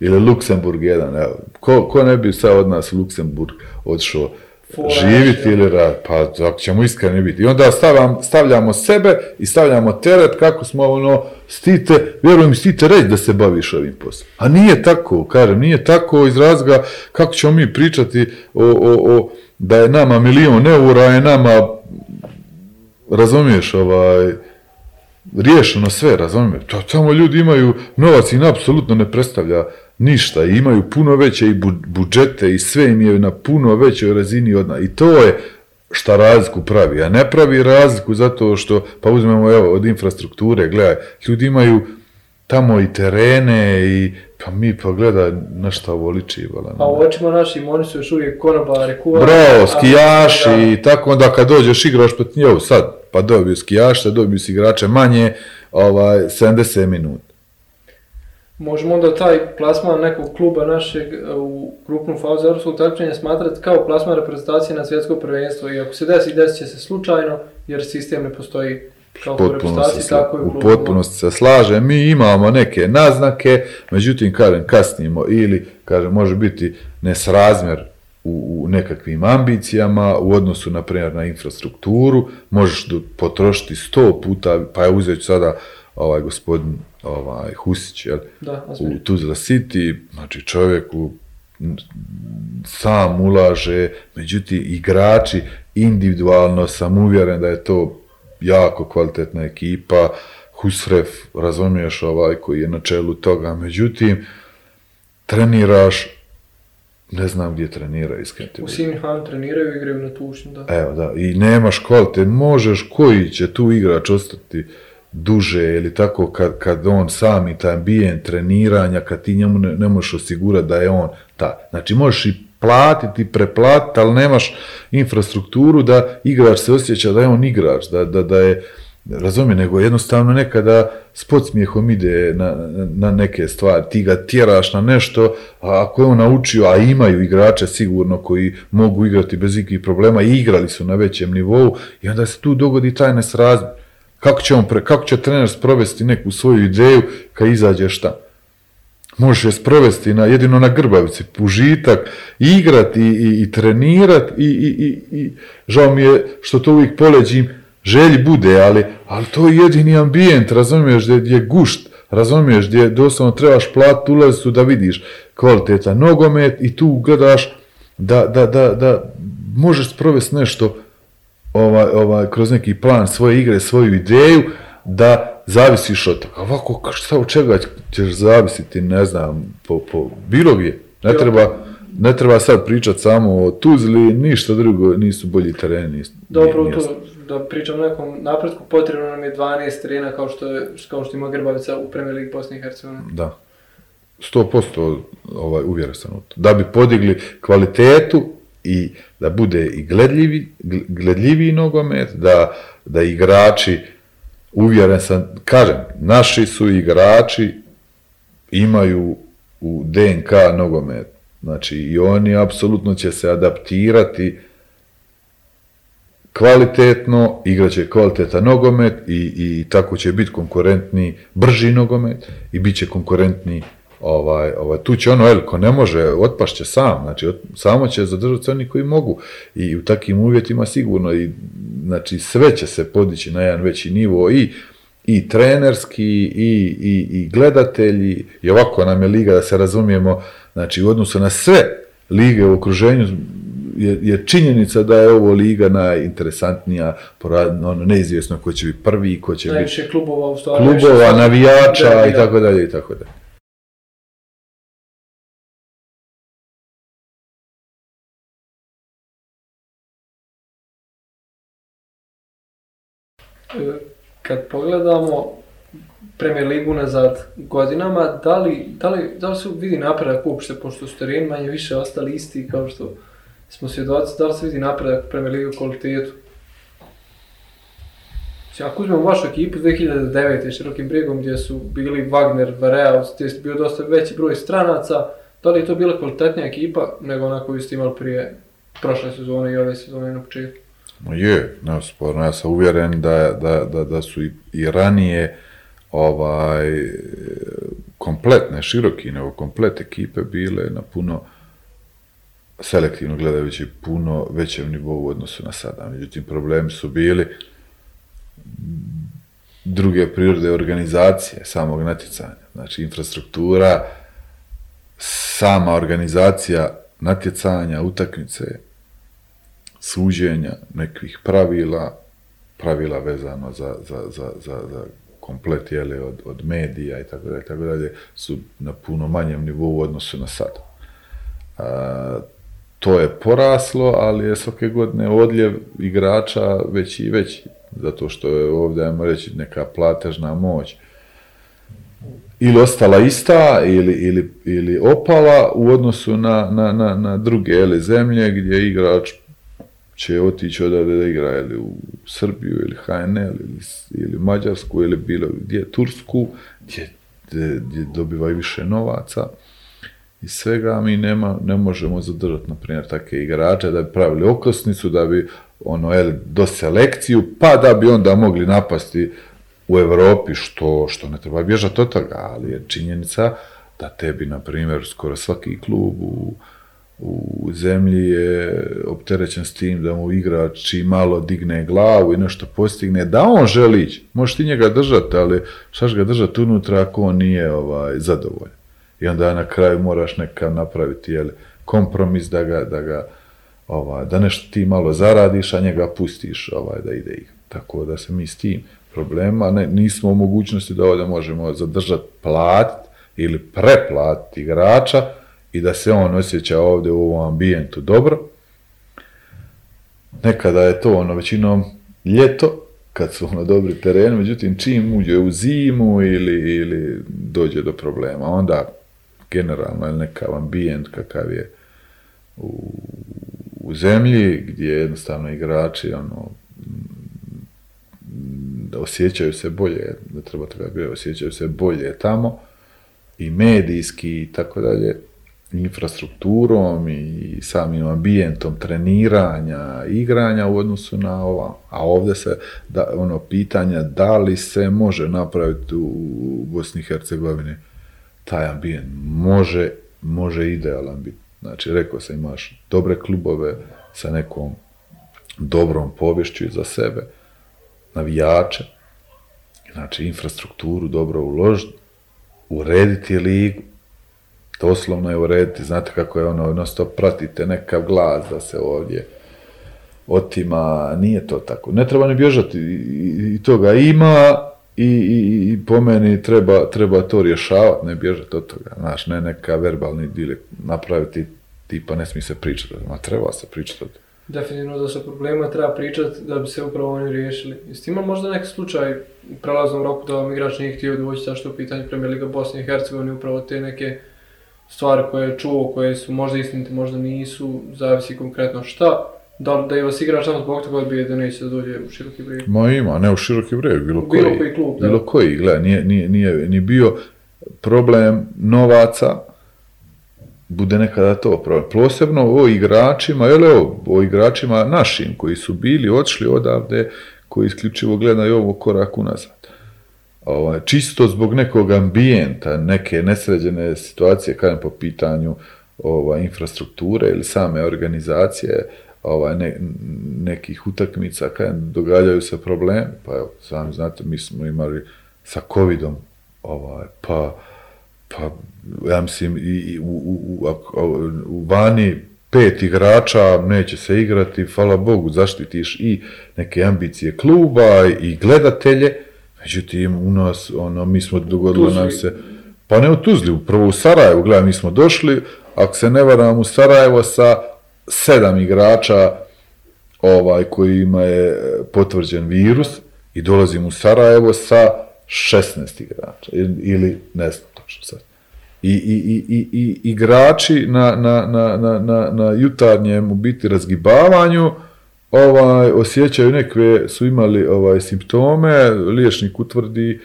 Ili Luksemburg jedan, evo. Ko, ko ne bi sad od nas Luksemburg odšao Fora, živiti ili rad, pa ako ćemo iskreni biti. I onda stavljam, stavljamo sebe i stavljamo teret kako smo ono, stite, vjerujem stite reći da se baviš ovim poslom. A nije tako, kažem, nije tako iz razloga kako ćemo mi pričati o, o, o da je nama milion eura, je nama, razumiješ, ovaj, riješeno sve, razumiješ, to tamo ljudi imaju novac im apsolutno ne predstavlja ništa i imaju puno veće i bu- budžete i sve im je na puno većoj razini od nas. I to je šta razliku pravi, a ne pravi razliku zato što, pa uzmemo evo od infrastrukture, gledaj, ljudi imaju tamo i terene i pa mi pa gledaj na šta ovo liči, vala. A u očima našim oni su još uvijek konobari, kuvari. Bravo, skijaši i tako onda kad dođeš igraš protiv sad, pa dobiju skijaše, dobiju si igrače manje, ovaj, 70 minuta. Možemo onda taj plasman nekog kluba našeg e, u grupnu fazu europskog takmičenja smatrati kao plasman reprezentacije na svjetsko prvenstvo. I ako se desi, desit će se slučajno jer sistem ne postoji kao potpuno se, tako i u u potpunosti se slažem, mi imamo neke naznake, međutim, kažem, kasnimo ili, kažem, može biti nesrazmjer u, u nekakvim ambicijama u odnosu, na primjer, na infrastrukturu, možeš do- potrošiti sto puta, pa je uzet sada ovaj gospodin ovaj, Husić, jel? Da, u. Tuzla City, znači čovjeku sam ulaže, međutim igrači individualno sam uvjeren da je to jako kvalitetna ekipa, Husref, razumiješ ovaj koji je na čelu toga, međutim treniraš, ne znam gdje trenira iskreno. U. Simhan treniraju i igraju na tušnju, da. Evo da, i nemaš kvalitet, možeš koji će tu igrač ostati duže ili tako kad, kad on sami taj ambijent treniranja, kad ti njemu ne, ne možeš osigurati da je on ta. Znači možeš i platiti, preplatiti, ali nemaš infrastrukturu da igrač se osjeća da je on igrač, da, da, da je, razumije, nego jednostavno nekada s podsmijehom ide na, na, neke stvari, ti ga tjeraš na nešto, a ako je on naučio, a imaju igrače sigurno koji mogu igrati bez ikakvih problema i igrali su na većem nivou i onda se tu dogodi taj nesrazmjer. Kako će, on pre, kako će trener sprovesti neku svoju ideju kad izađe šta? Možeš je sprovesti na, jedino na grbavici, užitak, igrati i, i, i, i, i, i žao mi je što to uvijek poleđim, želji bude, ali, ali to je jedini ambijent, razumiješ, gdje, gdje je gušt, razumiješ, gdje doslovno trebaš platiti ulazicu da vidiš kvalitetan nogomet i tu gledaš da, da, da, da možeš sprovesti nešto ovaj, ovaj, kroz neki plan svoje igre, svoju ideju, da zavisiš od toga. Ovako, šta od čega ćeš zavisiti, ne znam, po, po bilo gdje. Ne treba, ne treba sad pričati samo o Tuzli, ništa drugo, nisu bolji tereni. Dobro, to da pričam o nekom napretku, potrebno nam je 12 terena kao što, kao što ima Grbavica u Premier League Bosne i Hercegovine. Da. 100% ovaj, uvjeren sam u to. Da bi podigli kvalitetu i da bude i gledljivi, gl- gledljiviji nogomet, da, da igrači, uvjeren sam, kažem, naši su igrači, imaju u DNK nogomet. Znači i oni apsolutno će se adaptirati kvalitetno, igraće kvalitetan nogomet i, i tako će biti konkurentni, brži nogomet i bit će konkurentni ovaj, ovaj, tu će ono, el, ko ne može, otpašće sam, znači ot, samo će zadržati se oni koji mogu i u takvim uvjetima sigurno i znači sve će se podići na jedan veći nivo i i trenerski i, i, i gledatelji i ovako nam je liga da se razumijemo znači u odnosu na sve lige u okruženju je, je činjenica da je ovo liga najinteresantnija, ono, neizvjesno ko će biti prvi, ko će biti Najviše klubova u stvari. klubova, navijača i tako dalje i tako dalje. E, Kad pogledamo Premier Ligu nazad godinama, da li, da li, da li se vidi napredak uopšte, pošto su tereni manje više ostali isti kao što smo svjedoci, da li se vidi napredak Premier Ligu kvalitetu? Ako uzmemo vašu ekipu 2009. Širokim brijegom gdje su bili Wagner, Varela, gdje je bio dosta veći broj stranaca, da li je to bila kvalitetnija ekipa nego ona koju ste imali prije prošle sezone i ove sezone na početku? Je, neosporno, ja sam uvjeren da, da, da, da su i, i ranije ovaj, kompletne, široki, nego komplet ekipe bile na puno selektivno gledajući puno većem nivou u odnosu na sada. Međutim, problemi su bili druge prirode organizacije samog natjecanja. Znači, infrastruktura, sama organizacija natjecanja, utakmice, suđenja, nekih pravila, pravila vezano za, za, za, za, za komplet jeli, od, od medija i tako dalje, tako dalje, su na puno manjem nivou u odnosu na sad. To je poraslo, ali je svake godine odljev igrača veći i veći, zato što je ovdje, ajmo reći, neka platežna moć ili ostala ista ili, ili, ili opala u odnosu na, na, na, na druge jeli, zemlje gdje igrač će otići odavde da igra ili u Srbiju ili HNL ili, ili Mađarsku ili bilo gdje Tursku gdje, gdje, gdje dobivaju više novaca i svega mi nema, ne možemo zadržati, na primjer, takve igrače da bi pravili okosnicu, da bi ono, jel, do selekciju, pa da bi onda mogli napasti u Europi, što, što ne treba bježati od toga, ali je činjenica da tebi, na primjer, skoro svaki klub u, u zemlji je opterećen s tim da mu igrač čim malo digne glavu i nešto postigne, da on želi ići. Možeš ti njega držati, ali šaš ga držati unutra ako on nije ovaj, zadovoljan. I onda na kraju moraš neka napraviti jel, kompromis da ga, da ga ovaj, da nešto ti malo zaradiš, a njega pustiš ovaj, da ide igra. Tako da se mi s tim problema ne, nismo u mogućnosti da ovdje možemo zadržati platiti ili preplatiti igrača, i da se on osjeća ovdje u ovom ambijentu dobro. Nekada je to ono većinom ljeto, kad su ono dobri tereni, međutim čim uđe u zimu ili, ili dođe do problema, onda generalno je nekav ambijent kakav je u, u zemlji, gdje jednostavno igrači ono, da osjećaju se bolje, da treba biti, osjećaju se bolje tamo i medijski i tako dalje, infrastrukturom i samim ambijentom treniranja, igranja u odnosu na ova. A ovdje se, da, ono, pitanja da li se može napraviti u Bosni i Hercegovini taj ambijent. Može, može idealan biti. Znači, rekao sam, imaš dobre klubove sa nekom dobrom povješću za sebe, navijače, znači infrastrukturu dobro uložiti, urediti ligu, doslovno je urediti, znate kako je ono, jednostavno pratite nekav glas da se ovdje otima, nije to tako. Ne treba ni bježati, i, i toga ima i, i, i po meni treba, treba to rješavati, ne bježati od toga, znaš, ne neka verbalni dilek napraviti, tipa ne smije se pričati, ma treba se pričati Definitivno da se problema treba pričati da bi se upravo oni riješili. Jeste imali možda neki slučaj u prelaznom roku da vam igrač nije htio doći zašto u pitanju Premier Liga Bosne i Hercegovine upravo te neke stvari koje je čuo, koje su možda istinite, možda nisu, zavisi konkretno šta, da, da je vas igrač samo zbog toga odbije da neće da dođe u široki brijeg. Ma ima, ne u široki brijeg, bilo koji. Bilo koji klub, da. Bilo koji, nije, nije, nije ni bio problem novaca, bude nekada to problem. Posebno o igračima, jel evo, o igračima našim koji su bili, odšli odavde, koji isključivo gledaju ovo korak unazad ovaj, čisto zbog nekog ambijenta, neke nesređene situacije, kada po pitanju ovaj, infrastrukture ili same organizacije, ovaj, ne, nekih utakmica, kada događaju se problemi, pa evo, sami znate, mi smo imali sa covidom, ovaj, pa, pa, ja mislim, i, i u, u, u, u vani pet igrača neće se igrati, hvala Bogu, zaštitiš i neke ambicije kluba i gledatelje, Međutim, u nas, ono, mi smo dogodilo nam se, pa ne u Tuzli, prvo u Sarajevu, gledaj, mi smo došli, ako se ne varam, u Sarajevo sa sedam igrača, ovaj, kojima je potvrđen virus, i dolazim u Sarajevo sa 16 igrača, ili ne znam točno sad. I, i, i, i, igrači na, na, na, na, na, jutarnjem u biti razgibavanju, ovaj, osjećaju neke, su imali ovaj, simptome, liječnik utvrdi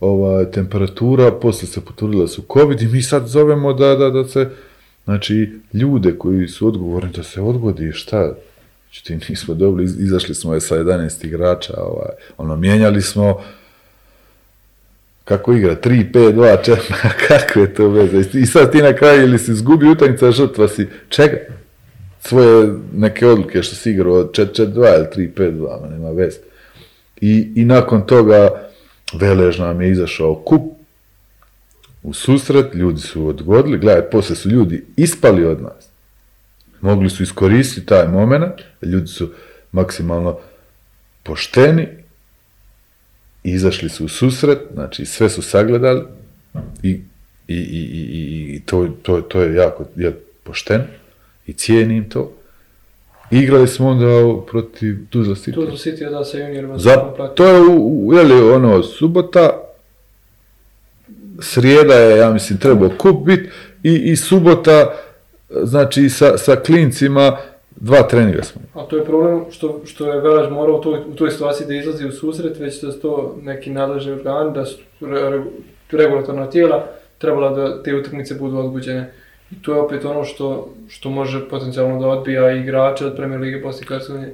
ovaj, temperatura, poslije se potvrdila su COVID i mi sad zovemo da, da, da se, znači, ljude koji su odgovorni da se odgodi, šta, Međutim, nismo dobili, iz- izašli smo je sa 11 igrača, ovaj, ono, mijenjali smo, kako igra, 3, 5, 2, 4, kako je to veze? I sad ti na kraju ili si izgubi utakmica, žrtva si, čega? Svoje neke odluke što si igrao od 4, 4, 2 ili 3, 5, 2, ma nema veze. I, I nakon toga Velež nam je izašao kup u susret, ljudi su odgodili, gledaj, poslije su ljudi ispali od nas. Mogli su iskoristiti taj moment, ljudi su maksimalno pošteni, izašli su u susret, znači sve su sagledali i, i, i, i, to, to, to je jako je pošteno i cijenim to. Igrali smo onda protiv Tuzla City. Tu su City da sa juniorima Za, to je, u, u- je li ono, subota, srijeda je, ja mislim, trebao kup bit i, i subota, znači, sa, sa klincima, dva treninga smo. A to je problem što, što je Velaž morao u toj, u toj situaciji da izlazi u susret, već da su to neki nadležni organi, da su re- re- regulatorna tijela trebala da te utakmice budu odgođene. I to je opet ono što, što može potencijalno da odbija i igrače od Premier Lige i Hercegovine.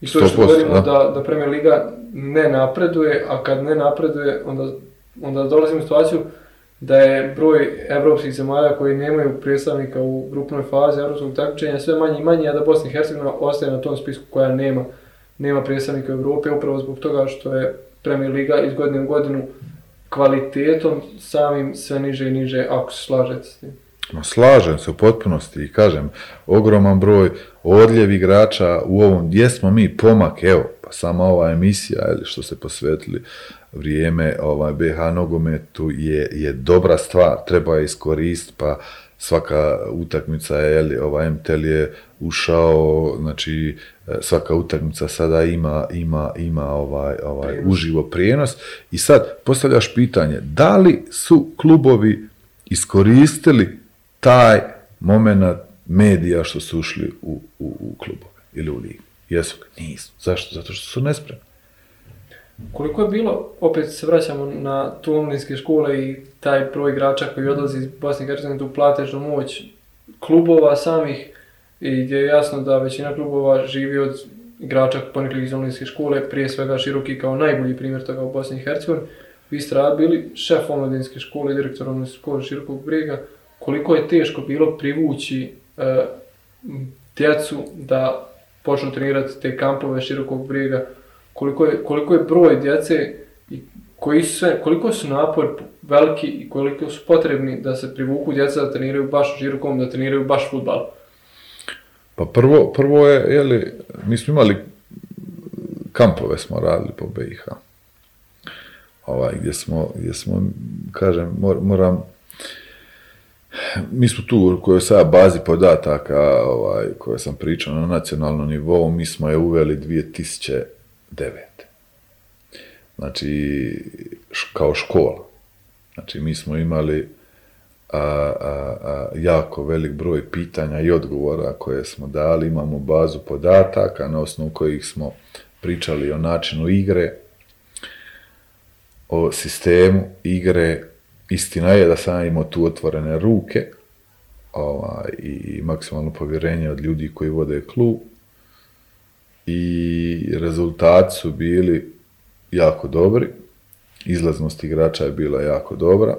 I to što 100%, vidimo da. da, da Premier Liga ne napreduje, a kad ne napreduje, onda, onda dolazimo u situaciju da je broj evropskih zemalja koji nemaju predstavnika u grupnoj fazi evropskog takmičenja sve manji i manji, a da Bosna i Hercegovina ostaje na tom spisku koja nema, nema predstavnika u Europe, upravo zbog toga što je Premier Liga iz godine u godinu kvalitetom samim sve niže i niže, ako se slažete s tim. Slažem se u potpunosti i kažem, ogroman broj odljev igrača u ovom, gdje smo mi pomak, evo, pa sama ova emisija, ili što se posvetili vrijeme ovaj, BH nogometu je, je dobra stvar, treba je iskoristiti, pa svaka utakmica je, jeli, ovaj MTL je ušao, znači e, svaka utakmica sada ima, ima, ima ovaj, ovaj Prijenos. uživo prijenos i sad postavljaš pitanje, da li su klubovi iskoristili taj moment medija što su ušli u, u, u klubove ili u ligu? Jesu ga? Nisu. Zašto? Zato što su nespremni. Koliko je bilo, opet se vraćamo na tu omladinske škole i taj broj igrača koji odlazi iz Bosne i Hercegovine tu platežnu moć klubova samih i gdje je jasno da većina klubova živi od igrača ponekli iz omladinske škole, prije svega Široki kao najbolji primjer toga u Bosni i Hercegovini. Vi ste bili šef omladinske škole direktor omladinske škole Širokog brijega. Koliko je teško bilo privući e, djecu da počnu trenirati te kampove Širokog brijega koliko je, koliko je broj djece i koji sve, koliko su napor veliki i koliko su potrebni da se privuku djeca da treniraju baš žirokom, da treniraju baš futbal. Pa prvo, prvo je, jeli, mi smo imali kampove smo radili po BiH. Ovaj, gdje smo, gdje smo, kažem, mor, moram, mi smo tu u kojoj sada bazi podataka, ovaj, koje sam pričao na nacionalnom nivou, mi smo je uveli 2009. Znači, kao škola. Znači, mi smo imali a, a, a, jako velik broj pitanja i odgovora koje smo dali, imamo bazu podataka na osnovu kojih smo pričali o načinu igre, o sistemu igre. Istina je da sam imao tu otvorene ruke ovaj, i maksimalno povjerenje od ljudi koji vode klub i rezultati su bili jako dobri, izlaznost igrača je bila jako dobra,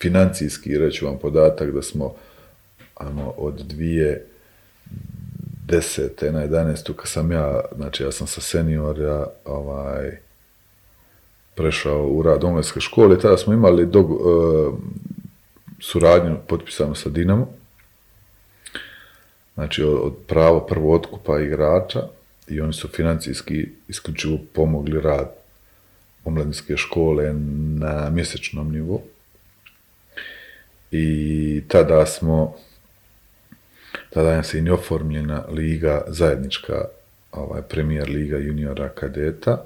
financijski reću vam podatak da smo ano, od dvije desete na 11. kad sam ja, znači ja sam sa seniora ovaj, prešao u rad omladinske škole, tada smo imali dog, e, suradnju potpisanu sa Dinamo, znači od, od pravo prvo otkupa igrača i oni su financijski isključivo pomogli rad omladinske škole na mjesečnom nivou. I tada smo, tada se i neoformljena liga, zajednička ovaj, premijer liga juniora kadeta,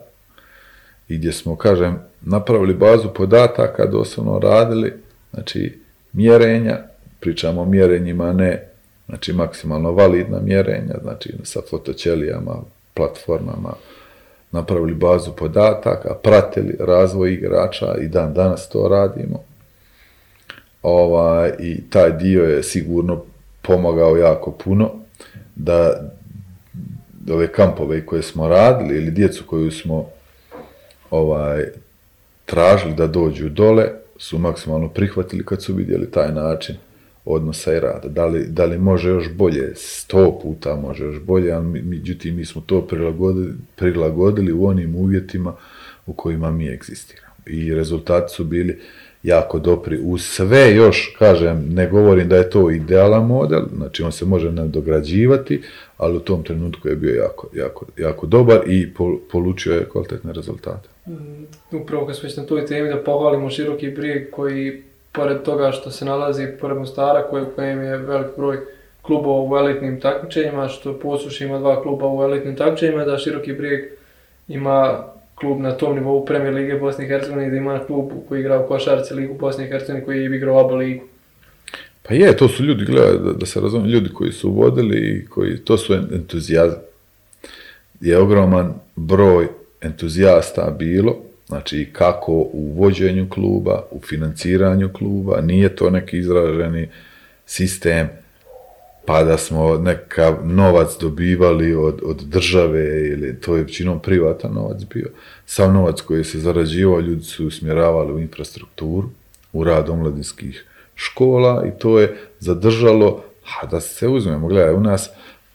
i gdje smo, kažem, napravili bazu podataka, doslovno radili, znači, mjerenja, pričamo o mjerenjima, ne, znači, maksimalno validna mjerenja, znači, sa fotoćelijama, platformama, napravili bazu podataka, pratili razvoj igrača i dan danas to radimo. Ovaj, I taj dio je sigurno pomagao jako puno da ove kampove koje smo radili ili djecu koju smo ovaj, tražili da dođu dole su maksimalno prihvatili kad su vidjeli taj način odnosa i rada. Da li, da li može još bolje? Sto puta može još bolje, ali međutim mi smo to prilagodili, prilagodili u onim uvjetima u kojima mi egzistiramo. I rezultati su bili jako dobri. U sve još, kažem, ne govorim da je to idealan model, znači on se može nadograđivati, ali u tom trenutku je bio jako, jako, jako dobar i polučio je kvalitetne rezultate. Mm, upravo kad smo na toj temi da pohvalimo široki brijeg koji pored toga što se nalazi pored Mostara koji, kojem je velik broj klubova u elitnim takmičenjima, što Posuš ima dva kluba u elitnim takmičenjima, da Široki brijeg ima klub na tom nivou Premier Lige Bosne i Hercegovine da ima klub koji igra u Košarci Ligu Bosne i Hercegovine koji je igrao ABA ligu. Pa je, to su ljudi, gledaj, da, da se razumije, ljudi koji su vodili i koji, to su entuzijazam. Je ogroman broj entuzijasta bilo, znači kako u vođenju kluba, u financiranju kluba, nije to neki izraženi sistem, pa da smo nekav novac dobivali od, od države ili to je većinom privatan novac bio. Sam novac koji se zarađivao ljudi su usmjeravali u infrastrukturu, u rad omladinskih škola i to je zadržalo, a da se uzmemo, gledaj, u nas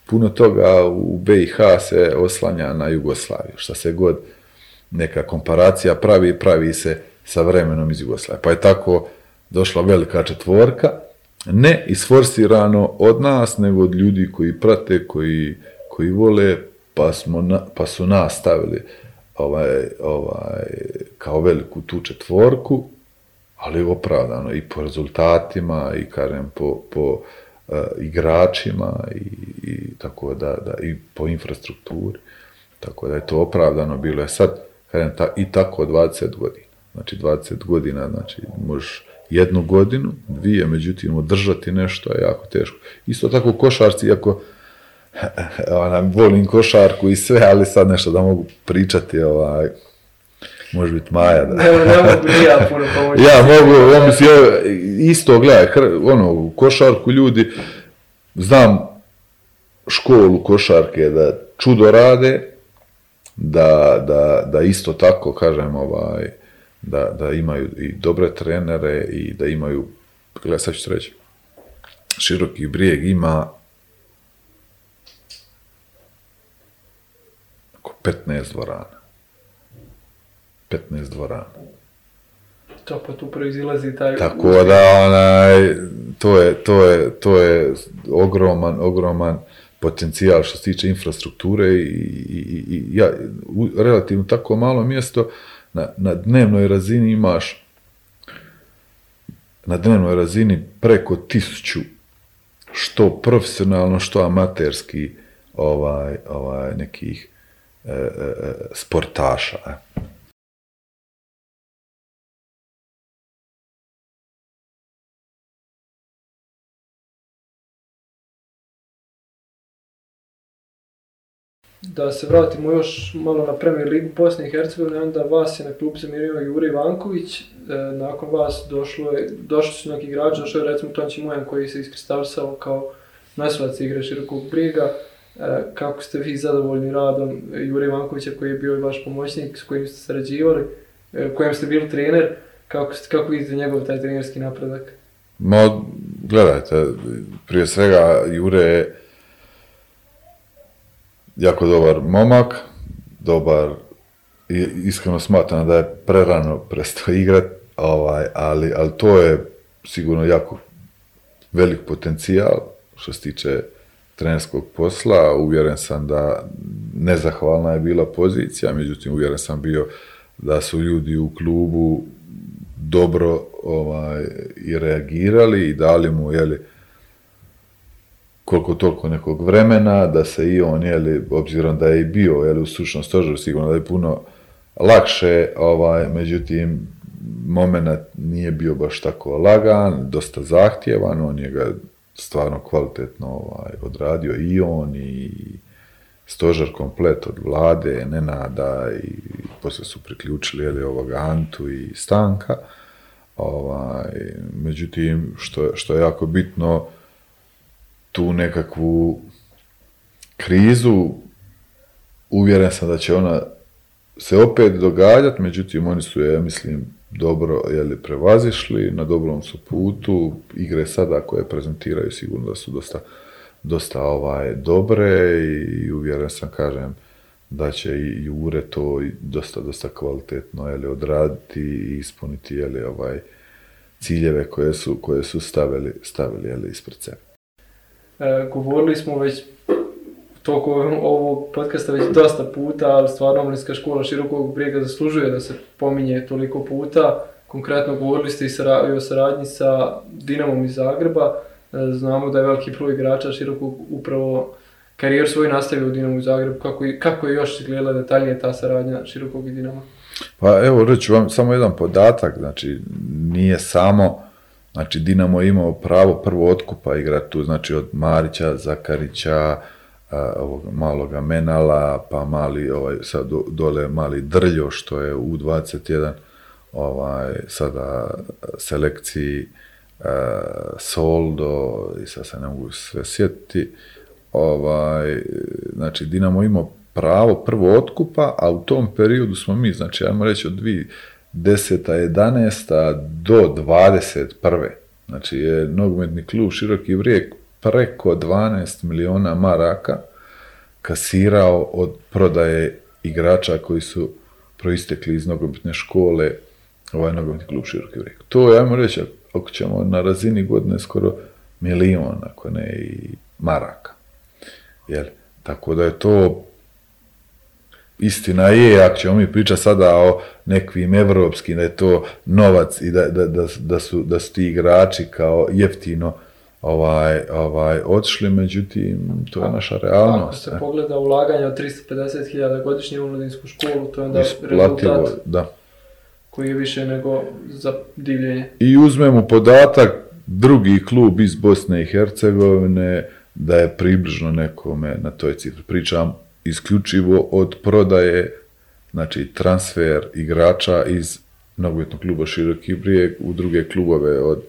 puno toga u BiH se oslanja na Jugoslaviju, šta se god neka komparacija pravi, pravi se sa vremenom iz Jugoslavije. Pa je tako došla velika četvorka, ne isforsirano od nas, nego od ljudi koji prate, koji, koji vole, pa, smo na, pa su nas stavili ovaj, ovaj, kao veliku tu četvorku, ali opravdano i po rezultatima i kažem po, po uh, igračima i, i tako da, da i po infrastrukturi. Tako da je to opravdano bilo. Je sad, kažem, ta, i tako 20 godina. Znači 20 godina, znači možeš jednu godinu, dvije, međutim, održati nešto je jako teško. Isto tako košarci, iako ona, volim košarku i sve, ali sad nešto da mogu pričati, ovaj, može biti Maja. Da. Ne, ne mogu ja puno pomoći. ja mogu, ja mislim, isto, gledaj, ono, u košarku ljudi, znam školu košarke da čudo rade, da, da, da isto tako, kažem, ovaj, da, da imaju i dobre trenere i da imaju, gledaj, sad ću reći, široki brijeg ima oko 15 dvorana. 15 dvorana. To pa tu proizilazi taj... Tako da, onaj, to je, to je, to je ogroman, ogroman potencijal što se tiče infrastrukture i, i, i, ja, u relativno tako malo mjesto, na, na dnevnoj razini imaš na dnevnoj razini preko tisuću što profesionalno, što amaterski ovaj, ovaj, nekih e, e, e sportaša. Da se vratimo još malo na Premier Ligu Bosne i Hercegovine, onda vas je na klub zamirio Juri Vanković, e, nakon vas došlo je, došli su neki igrači, došao je recimo Tonči Mojan koji se iskristalisao kao nosilac igre širokog briga. E, kako ste vi zadovoljni radom Juri Vankovića koji je bio i vaš pomoćnik s kojim ste sarađivali, e, kojem ste bili trener, kako, kako vidite njegov taj trenerski napredak? Ma, gledajte, prije svega Jure je jako dobar momak, dobar, iskreno smatram da je prerano prestao igrat, ovaj, ali, ali to je sigurno jako velik potencijal što se tiče trenerskog posla. Uvjeren sam da nezahvalna je bila pozicija, međutim uvjeren sam bio da su ljudi u klubu dobro ovaj, i reagirali i dali mu jeli, koliko toliko nekog vremena, da se i on, obzirom da je i bio jeli, u stručnom stožeru, sigurno da je puno lakše, ovaj, međutim, moment nije bio baš tako lagan, dosta zahtjevan, on je ga stvarno kvalitetno ovaj, odradio i on i stožer komplet od vlade, Nenada i poslije su priključili jeli, ovoga Antu i Stanka. Ovaj, međutim, što, što je jako bitno, tu nekakvu krizu, uvjeren sam da će ona se opet događati, međutim oni su ja mislim, dobro jeli, prevazišli, na dobrom su putu, igre sada koje prezentiraju sigurno da su dosta, dosta ovaj, dobre i uvjeren sam, kažem, da će i Jure to dosta, dosta kvalitetno jeli, odraditi i ispuniti jeli, ovaj, ciljeve koje su, koje su stavili, stavili jeli, ispred sebe. E, govorili smo već toliko ovog podcasta već dosta puta, ali stvarno Omlinska škola širokog brijega zaslužuje da se pominje toliko puta. Konkretno govorili ste i, o saradnji sa Dinamom iz Zagreba. E, znamo da je veliki broj igrača širokog upravo karijer svoj nastavio u Dinamu Zagrebu. Kako, kako je još gledala detaljnije ta saradnja širokog i Dinama? Pa evo, reću vam samo jedan podatak, znači nije samo, znači Dinamo je imao pravo prvo otkupa igrati tu, znači od Marića, Zakarića, ovog maloga Menala, pa mali, ovaj, sad dole mali Drljo, što je u 21 ovaj, sada selekciji Soldo, i sad se ne mogu sve sjetiti, ovaj, znači Dinamo imao pravo prvo otkupa, a u tom periodu smo mi, znači ajmo reći od 2010. 11. do 21. Znači je nogometni klub Široki vrijek preko 12 miliona maraka kasirao od prodaje igrača koji su proistekli iz nogometne škole ovaj nogometni klub Široki vrijek. To je, ajmo reći, ako ćemo na razini godine skoro milion, ako ne i maraka. Jel? Tako da je to istina je, ako ćemo mi pričati sada o nekvim evropskim, da je to novac i da, da, da, da, su, da su ti igrači kao jeftino ovaj, ovaj, otišli, međutim, to je naša realnost. Ako se pogleda ulaganje od 350.000 godišnje u mladinsku školu, to je onda rezultat da. koji je više nego za divljenje. I uzmemo podatak, drugi klub iz Bosne i Hercegovine, da je približno nekome na toj cifri. Pričam isključivo od prodaje, znači transfer igrača iz nogometnog kluba Široki brijeg u druge klubove od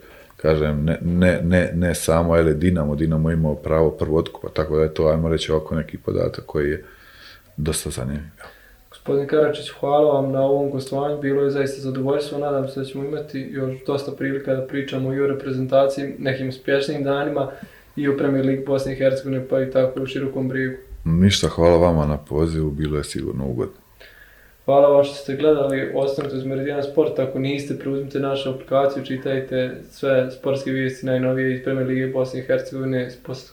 kažem, ne, ne, ne, ne samo je Dinamo, Dinamo imao pravo prvo otkupa, tako da je to, ajmo reći, oko neki podatak koji je dosta zanimljiv. Gospodin Karačić, hvala vam na ovom gostovanju, bilo je zaista zadovoljstvo, nadam se da ćemo imati još dosta prilika da pričamo i o reprezentaciji, nekim uspješnijim danima i o Premier League Bosne i Hercegovine, pa i tako u širokom brigu. Ništa, hvala vama na pozivu, bilo je sigurno ugodno. Hvala vam što ste gledali, ostanite uz Meridiana Sport, ako niste, preuzmite našu aplikaciju, čitajte sve sportske vijesti najnovije iz Premier Lige Bosne i Hercegovine,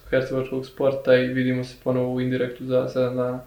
hercegovačkog sporta i vidimo se ponovo u indirektu za 7 dana.